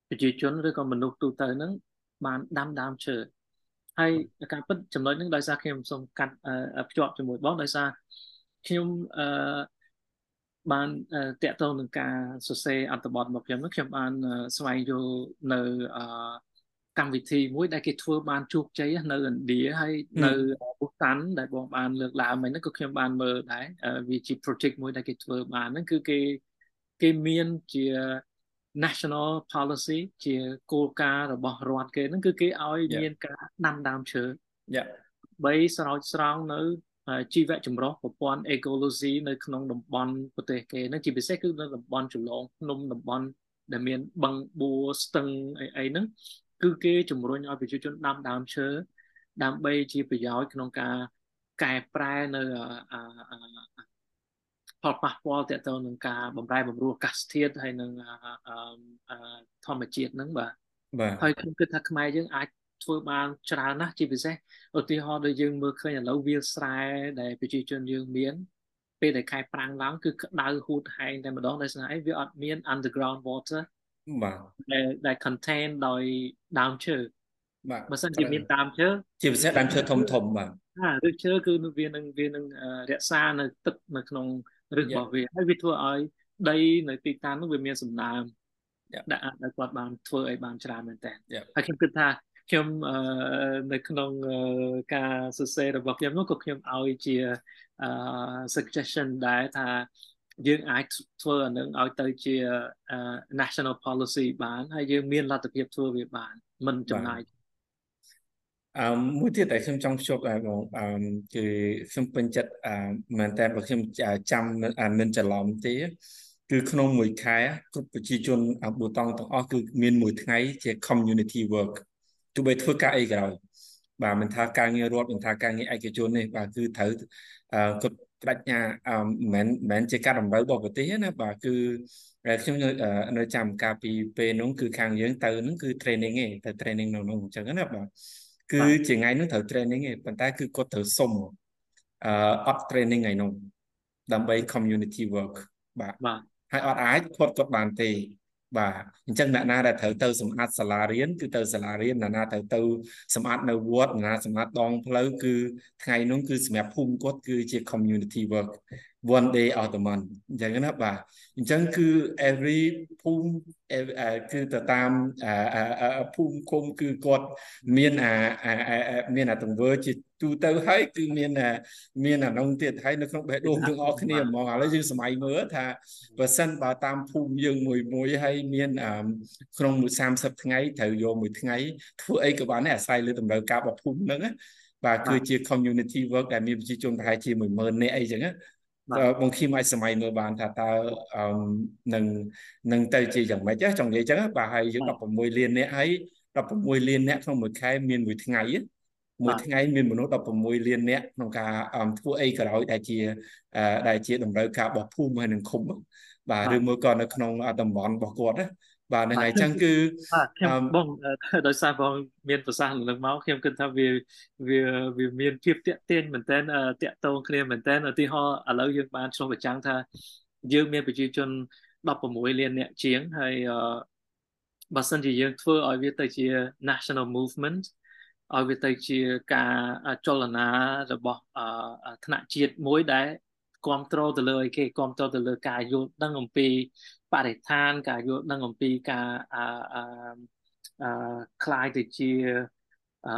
ប្រជាជនឬក៏មនុស្សទូទៅហ្នឹងបានដាំដើមឈើហើយការពិតចំណុចហ្នឹងដោយសារខ្ញុំសូមកាត់ភ្ជាប់ជាមួយបងដោយសារខ្ញុំអឺបានតកតងនឹងការសរសេរអត្ថបទរបស់ខ្ញុំនោះខ្ញុំបានស្វែងយល់នៅ កម្មវិធីមួយដែលគេធ្វើបានជោគជ័យនៅឥណ្ឌាហើយនៅប៊ូតានដែលបងបានលើកឡើងមិញហ្នឹងក៏ខ្ញុំបានមើលដែរវាជា project មួយដែលគេធ្វើបានហ្នឹងគឺគេគេមានជា national policy ជាគោលការណ៍របស់រដ្ឋគេហ្នឹងគឺគេឲ្យមានការដាំដើមឈើបីស្រោចស្រង់នៅជីវៈចម្រុះប្រព័ន្ធ ecology នៅក្នុងតំបន់ប្រទេសគេហ្នឹងជាពិសេសគឺនៅតំបន់ចលងភ្នំតំបន់ដែលមានបឹងបួស្ទឹងអីអីហ្នឹង គឺគេជំរុញឲ្យប្រជាជនដាំដើមឈើដើម្បីជាប្រយោជន៍ក្នុងការកែប្រែនៅផលប៉ះពាល់ទាក់ទងនឹងការបំរែបំរួលអាកាសធាតុហើយនឹងធម្មជាតិហ្នឹងបាទបាទហើយខ្ញុំគិតថាខ្មែរយើងអាចធ្វើបានច្រើនណាស់ជាពិសេសឧទាហរណ៍ដូចយើងមើលឃើញឥឡូវវាលស្រែដែលប្រជាជនយើងមានពេលដែលខែប្រាំងឡើងគឺក្តៅហួតហែងតែម្ដងដោយសារអីវាអត់មាន underground water បាទដែលដែល contain ដោយដើមឈើបាទបើសិនជាមានដើមឈើជាពិសេសដើមឈើធំធំបាទហាឬឈើគឺវានឹងវានឹងរក្សានៅទឹកនៅក្នុងឫសរបស់វាហើយវាធ្វើឲ្យដីនៅទីតាំងនោះវាមានសំណើមដាក់ឲ្យគាត់បានធ្វើឲ្យបានច្រើនមែនតើហើយខ្ញុំគិតថាខ្ញុំនៅក្នុងការសរសេររបស់ខ្ញុំនោះក៏ខ្ញុំឲ្យជា suggestion ដែរថា យើងអាចធ្វើអានឹងឲ្យទៅជា national policy បានហើយយើងមានលទ្ធភាពធ្វើវាបានមិនចំណាយអឺមួយទៀតដែលខ្ញុំចង់ភ្ជាប់ដែរបងអឺគឺខ្ញុំពេញចិត្តអឺមែនតើបើខ្ញុំចាំមិនច្រឡំទេគឺក្នុងមួយខែគ្រប់ប្រជាជនប៊ូតង់ទាំងអស់គឺមានមួយថ្ងៃជា community work ទោះបីធ្វើការអីក៏ដោយបាទមិនថាការងាររដ្ឋមិនថាការងារឯកជននេះបាទគឺត្រូវគាត់ប ដិញ្ញាមិនមែនជាការតម្រូវរបស់ប្រទេសណាបាទគឺខ្ញុំនៅចាំកាលពីពេលនោះគឺខាងយើងទៅនោះគឺ training ឯងទៅ training នៅនោះអញ្ចឹងណាបាទគឺជាថ្ងៃនោះត្រូវ training ឯងប៉ុន្តែគឺគាត់ត្រូវសុំអឺអត់ training ថ្ងៃនោះដើម្បី community work បាទហើយអត់អាចគាត់គាត់បានទេ បាទអញ្ចឹងអ្នកណាដែលត្រូវទៅសម្អាតសាលារៀនគឺទៅសាលារៀនអ្នកណាត្រូវទៅសម្អាតនៅវត្តអ្នកណាសម្អាតដងផ្លូវគឺថ្ងៃនោះគឺសម្រាប់ភូមិគាត់គឺជា community work one day of the month អញ្ចឹងណាបាទអញ្ចឹងគឺ every ភូមិគឺទៅតាមភូមិឃុំគឺគាត់មានអាមានអាទង្វើជាទូទៅហើយគឺមានមានអានោះទៀតហើយនៅក្នុងបេះដូងទាំងអស់គ្នាហ្មងឥឡូវយើងសម័យមើលថាបើសិនបើតាមភូមិយើងមួយមួយហើយមានក្នុងមួយ30ថ្ងៃត្រូវយកមួយថ្ងៃធ្វើអីក៏បានដែរអាស្រ័យលើតម្រូវការរបស់ភូមិហ្នឹងបាទគឺជា community work ដែលមានប្រជាជនប្រហែលជា10000នាក់អីចឹង បងឃីមអាចសម័យមើលបានថាតើនឹងនឹងទៅជាយ៉ាងម៉េចចង់និយាយចឹងបាទហើយយើង16លាននាក់ហើយ16លាននាក់ក្នុងមួយខែមានមួយថ្ងៃមួយថ្ងៃមានមនុស្ស16លាននាក់ក្នុងការធ្វើអីក៏ដោយដែលជាដែលជាតម្រូវការរបស់ភូមិហើយនិងឃុំបាទឬមួយក៏នៅក្នុងតំបន់របស់គាត់ណា បាទហ្នឹងហើយអញ្ចឹងគឺបាទខ្ញុំបងដោយសារបងមានប្រសាសន៍នឹងមកខ្ញុំគិតថាវាវាវាមានភាពតាក់ទាញមែនតើតាក់ទងគ្នាមែនតើឧទាហរណ៍ឥឡូវយើងបានឆ្លុះបញ្ចាំងថាយើងមានប្រជាជន16លានអ្នកជាងហើយបើសិនជាយើងធ្វើឲ្យវាទៅជា national movement ឲ្យវាទៅជាការចលនារបស់ថ្នាក់ជាតិមួយដែលគ្រប់គ្រងទៅលើអីគេគ្រប់គ្រងទៅលើការយល់ដឹងអំពី បរិស្ថានការយល់ដឹងអំពីការអឺអឺខ្លាយទៅជាអឺ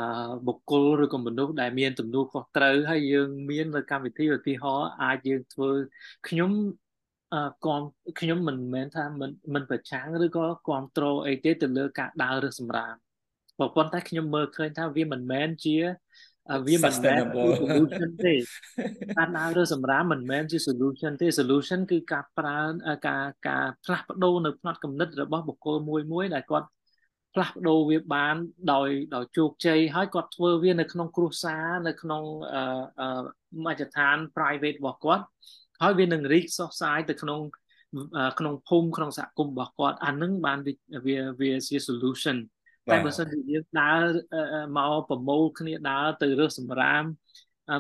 បុគ្គលឬក៏មនុស្សដែលមានទំនួលខុសត្រូវហើយយើងមាននៅកម្មវិធីឧទាហរណ៍អាចយើងធ្វើខ្ញុំអឺគំខ្ញុំមិនមែនថាមិនមិនប្រឆាំងឬក៏គ្រប់គ្រងអីទេទៅលើការដើរឬសម្រាមប៉ុន្តែខ្ញុំមើលឃើញថាវាមិនមែនជា វាមិនមែនជា solution ទេការដើររើសម្រាមមិនមែនជា solution ទេ solution គឺការប្រើការការផ្លាស់ប្ដូរនៅផ្នត់គំនិតរបស់បុគ្គលមួយមួយដែលគាត់ផ្លាស់ប្ដូរវាបានដោយដោយជោគជ័យហើយគាត់ធ្វើវានៅក្នុងគ្រួសារនៅក្នុងអឺមជ្ឈដ្ឋាន private របស់គាត់ហើយវានឹងរីកសុសសាយទៅក្នុងក្នុងភូមិក្នុងសហគមន៍របស់គាត់អានឹងបានវាវាជា solution តែបើសិនជាយើងដើរមកប្រមូលគ្នាដើរទៅរើសសម្រាម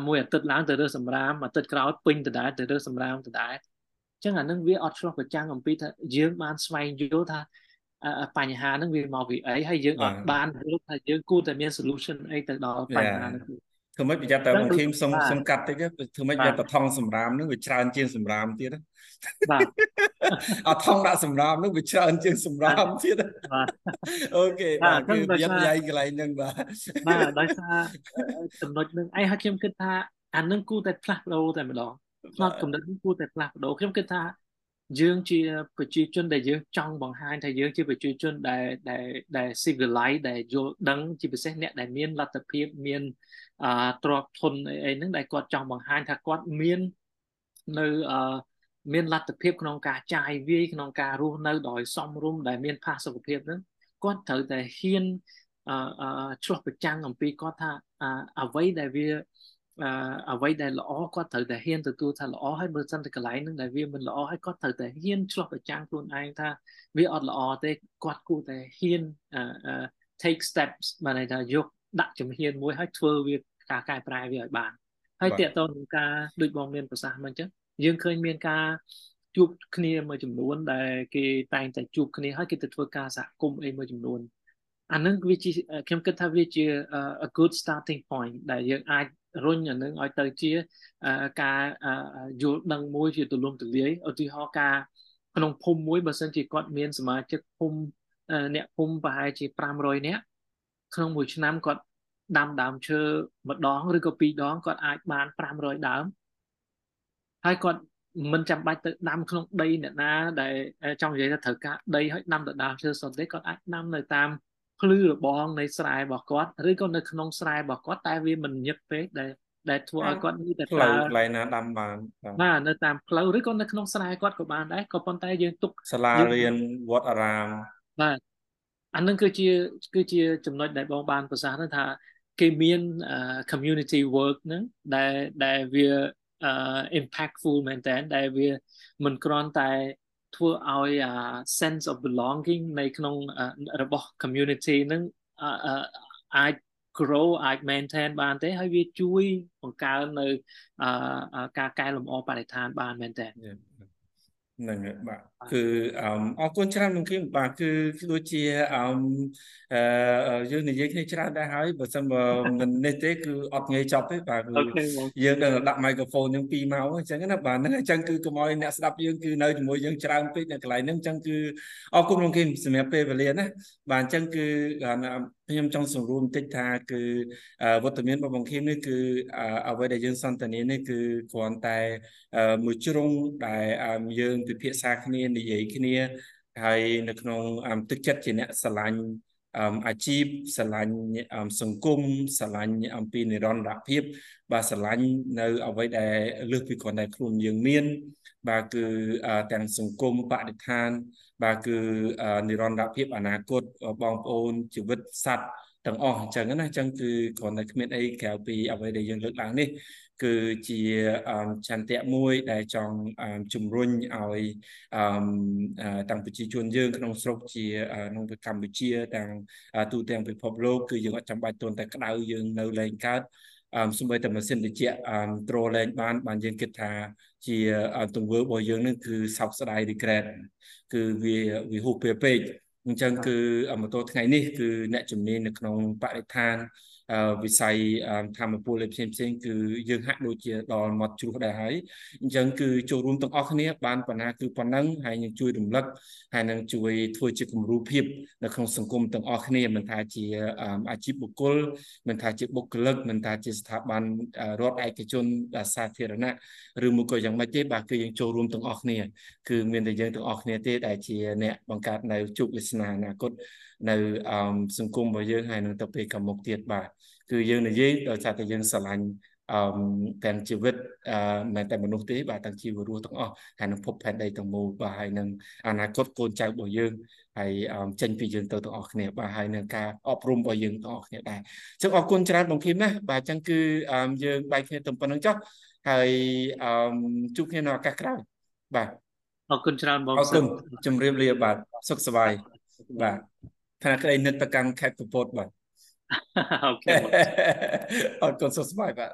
មួយអាទិត្យឡើងទៅរើសសម្រាមអាទិត្យក្រោយពេញដដែលទៅរើសសម្រាមដដែលអញ្ចឹងអានឹងវាអត់ឆ្លោះប្រចាំងអំពីថាយើងបានស្វែងយល់ថាបញ្ហាហ្នឹងវាមកពីអីហើយយើងអត់បានយល់ថាយើងគួរតែមាន solution អីទៅដល់បញ្ហាហ្នឹង ធ្វើម៉េចប្រយ័ត្នតែបងឃីមសុំសុំកាត់តិចធ្វើម៉េចវាតថងសម្រាមហ្នឹងវាច្រើនជាងសម្រាមទៀតបាទអត់ថងដាក់សម្រាមហ្នឹងវាច្រើនជាងសម្រាមទៀតបាទអូខេបាទគឺវាយាយកន្លែងហ្នឹងបាទបាទដោយសារចំណុចហ្នឹងឯងហើយខ្ញុំគិតថាអានឹងគូតែផ្លាស់ប្ដូរតែម្ដងផ្នត់កំណត់នេះគួរតែផ្លាស់ប្ដូរខ្ញុំគិតថា យើងជាប្រជាជនដែលយើងចង់បង្ហាញថាយើងជាប្រជាជនដែលដែលដែល civilize ដែលយល់ដឹងជាពិសេសអ្នកដែលមានលទ្ធភាពមានអទ្រព្យធនអីអីហ្នឹងដែលគាត់ចង់បង្ហាញថាគាត់មាននៅអមានលទ្ធភាពក្នុងការចាយវាយក្នុងការរស់នៅដោយសមរម្យដែលមានផាសុកភាពហ្នឹងគាត់ត្រូវតែហ៊ានអឺឆ្លោះប្រចាំងអំពីគាត់ថាអ្វីដែលវា អ្វីដែលល្អគាត់ត្រូវតែហ៊ានទទួលថាល្អហើយបើសិនតែកន្លែងហ្នឹងដែលវាមិនល្អហើយគាត់ត្រូវតែហ៊ានឆ្លោះប្រចាំងខ្លួនឯងថាវាអត់ល្អទេគាត់គួរតែហ៊ាន take steps បានន័យថាយកដាក់ជំហានមួយហើយធ្វើវាការកែប្រែវាឲ្យបានហើយតើតើនឹងការដូចបងមានប្រសាសន៍មកអញ្ចឹងយើងឃើញមានការជួបគ្នាមួយចំនួនដែលគេតែងតែជួបគ្នាហើយគេទៅធ្វើការសហគមន៍អីមួយចំនួនអានឹងវាជាខ្ញុំគិតថាវាជា a good starting point ដែលយើងអាច រុញអានឹងឲ្យទៅជាការយល់ដឹងមួយជាទូលំទូលាយឧទាហរណ៍ការក្នុងភូមិមួយបើសិនជាគាត់មានសមាជិកភូមិអ្នកភូមិប្រហែលជា500នាក់ក្នុងមួយឆ្នាំគាត់ដាំដើមឈើម្ដងឬក៏ពីរដងគាត់អាចបាន500ដើមហើយគាត់មិនចាំបាច់ទៅដាំក្នុងដីអ្នកណាដែលចង់និយាយថាត្រូវការដីឲ្យដាំទៅដើមឈើសុទ្ធទេគាត់អាចដាំនៅតាម ភ្លឺរបងនៃស្រែរបស់គាត់ឬក៏នៅក្នុងស្រែរបស់គាត់តែវាមិនញឹកពេកដែលដែលធ្វើឲ្យគាត់មានតែប្រើកន្លែងណាដាំបានបាទនៅតាមផ្លូវឬក៏នៅក្នុងស្រែគាត់ក៏បានដែរក៏ប៉ុន្តែយើងទុកសាលារៀនវត្តអារាមបាទអានឹងគឺជាគឺជាចំណុចដែលបងបានប្រសាសន៍ថាគេមាន community work ហ្នឹងដែលដែលវា impactful មែនតើដែលវាមិនគ្រាន់តែ ធ្វើឲ្យ sense of belonging នៅក្នុងរបស់ community នឹងអាច grow អាច maintain បានទេហើយវាជួយបង្កើននៅការកែលម្អបរិស្ថានបានមែនតើហ្នឹងហើយបាទគឺអរគុណច្រើនលោកគឹមបាទគឺដូចជាអឺយើងនិយាយគ្នាច្រើនដែរហើយបើសិនបើមិននេះទេគឺអត់ងាយចប់ទេបាទគឺយើងនឹងដាក់មីក្រូហ្វូនយើង2ម៉ោងអញ្ចឹងណាបាទហ្នឹងអញ្ចឹងគឺកុំឲ្យអ្នកស្ដាប់យើងគឺនៅជាមួយយើងច្រើនពេកនៅកន្លែងហ្នឹងអញ្ចឹងគឺអរគុណលោកគឹមសម្រាប់ពេលវេលាណាបាទអញ្ចឹងគឺ ខ្ញុំចង់សង្រួមបន្តិចថាគឺវត្តមានរបស់បងខៀមនេះគឺអ្វីដែលយើងសន្ទនានេះគឺគ្រាន់តែមួយជ្រុងដែលយើងពិភាក្សាគ្នានិយាយគ្នាហើយនៅក្នុងទឹកចិត្តជាអ្នកស្រឡាញ់អាជីពស្រឡាញ់សង្គមស្រឡាញ់អំពីនិរន្តរភាព បាទស្រឡាញ់នៅអ្វីដែលលើសពីគ្រាន់តែខ្លួនយើងមាន បាទគឺទាំងសង្គមបរិស្ថាន បាទគឺនិរន្តរភាពអនាគតបងប្អូនជីវិតសត្វទាំងអស់អញ្ចឹងណាអញ្ចឹងគឺគ្រាន់តែគ្មានអីក្រៅពីអ្វីដែលយើងលើកឡើងនេះ គឺជាចន្ទៈមួយដែលចង់ជំរុញឲ្យតាំងប្រជាជនយើង ក្នុងស្រុកជាក្នុងកម្ពុជាទាំងទូទាំងពិភពលោកគឺយើងអត់ចាំបាច់ទន់តែក្តៅយើងនៅលែងកើតសម្បីតែម៉ាស៊ីនត្រជាក់ត្រលែងបានបានយើងគិតថា ជាទង្វើរបស់យើងនឹងគឺសោកស្ដាយ regret គឺវាវាហួសពេលពេកអញ្ចឹងគឺមកទល់ថ្ងៃនេះគឺអ្នកជំនាញនៅក្នុងបរិស្ថាន វិស័យធម្មពលផ្សេងផ្សេងគឺយើងហាក់ដូចជាដល់មាត់ជ្រោះដែរហើយអញ្ចឹងគឺចូលរួមទាំងអស់គ្នាបានប៉ុណ្ណាគឺប៉ុណ្ណឹងហើយនឹងជួយរំលឹកហើយនឹងជួយធ្វើជាគំរូភាពនៅក្នុងសង្គមទាំងអស់គ្នាមិនថាជាអាជីពបុគ្គលមិនថាជាបុគ្គលិកមិនថាជាស្ថាប័នរដ្ឋឯកជនសាធារណៈឬមួយក៏យ៉ាងម៉េចទេបាទគឺយើងចូលរួមទាំងអស់គ្នាគឺមានតែយើងទាំងអស់គ្នាទេដែលជាអ្នកបង្កើតនៅជោគវាសនាអនាគតនៅសង្គមរបស់យើងហើយនឹងទៅពេលខាងមុខទៀតបាទ គឺយើងនិយាយដោយសារតែយើងស្រឡាញ់អឺទាំងជីវិតអឺមិនតែមនុស្សទេបាទទាំងជីវរស់ទាំងអស់ហើយនឹងភពផែនដីទាំងមូលបាទហើយនឹងអនាគតកូនចៅរបស់យើងហើយចេញពីយើងទៅទាំងអស់គ្នាបាទហើយនឹងការអប់រំរបស់យើងទាំងអស់គ្នាដែរអញ្ចឹងអរគុណច្រើនបងភីមណាបាទអញ្ចឹងគឺយើងបែកគ្នាទៅប៉ុណ្្នឹងចុះហើយជួបគ្នានៅឱកាសក្រោយបាទអរគុណច្រើនបងអរគុណជម្រាបលាបាទសុខសប្បាយបាទថ្នាក់ក្តីនឹកទៅកាន់ខេត្តកំពតបាទ អូខេអរគុណសុខសប្បាយបាទ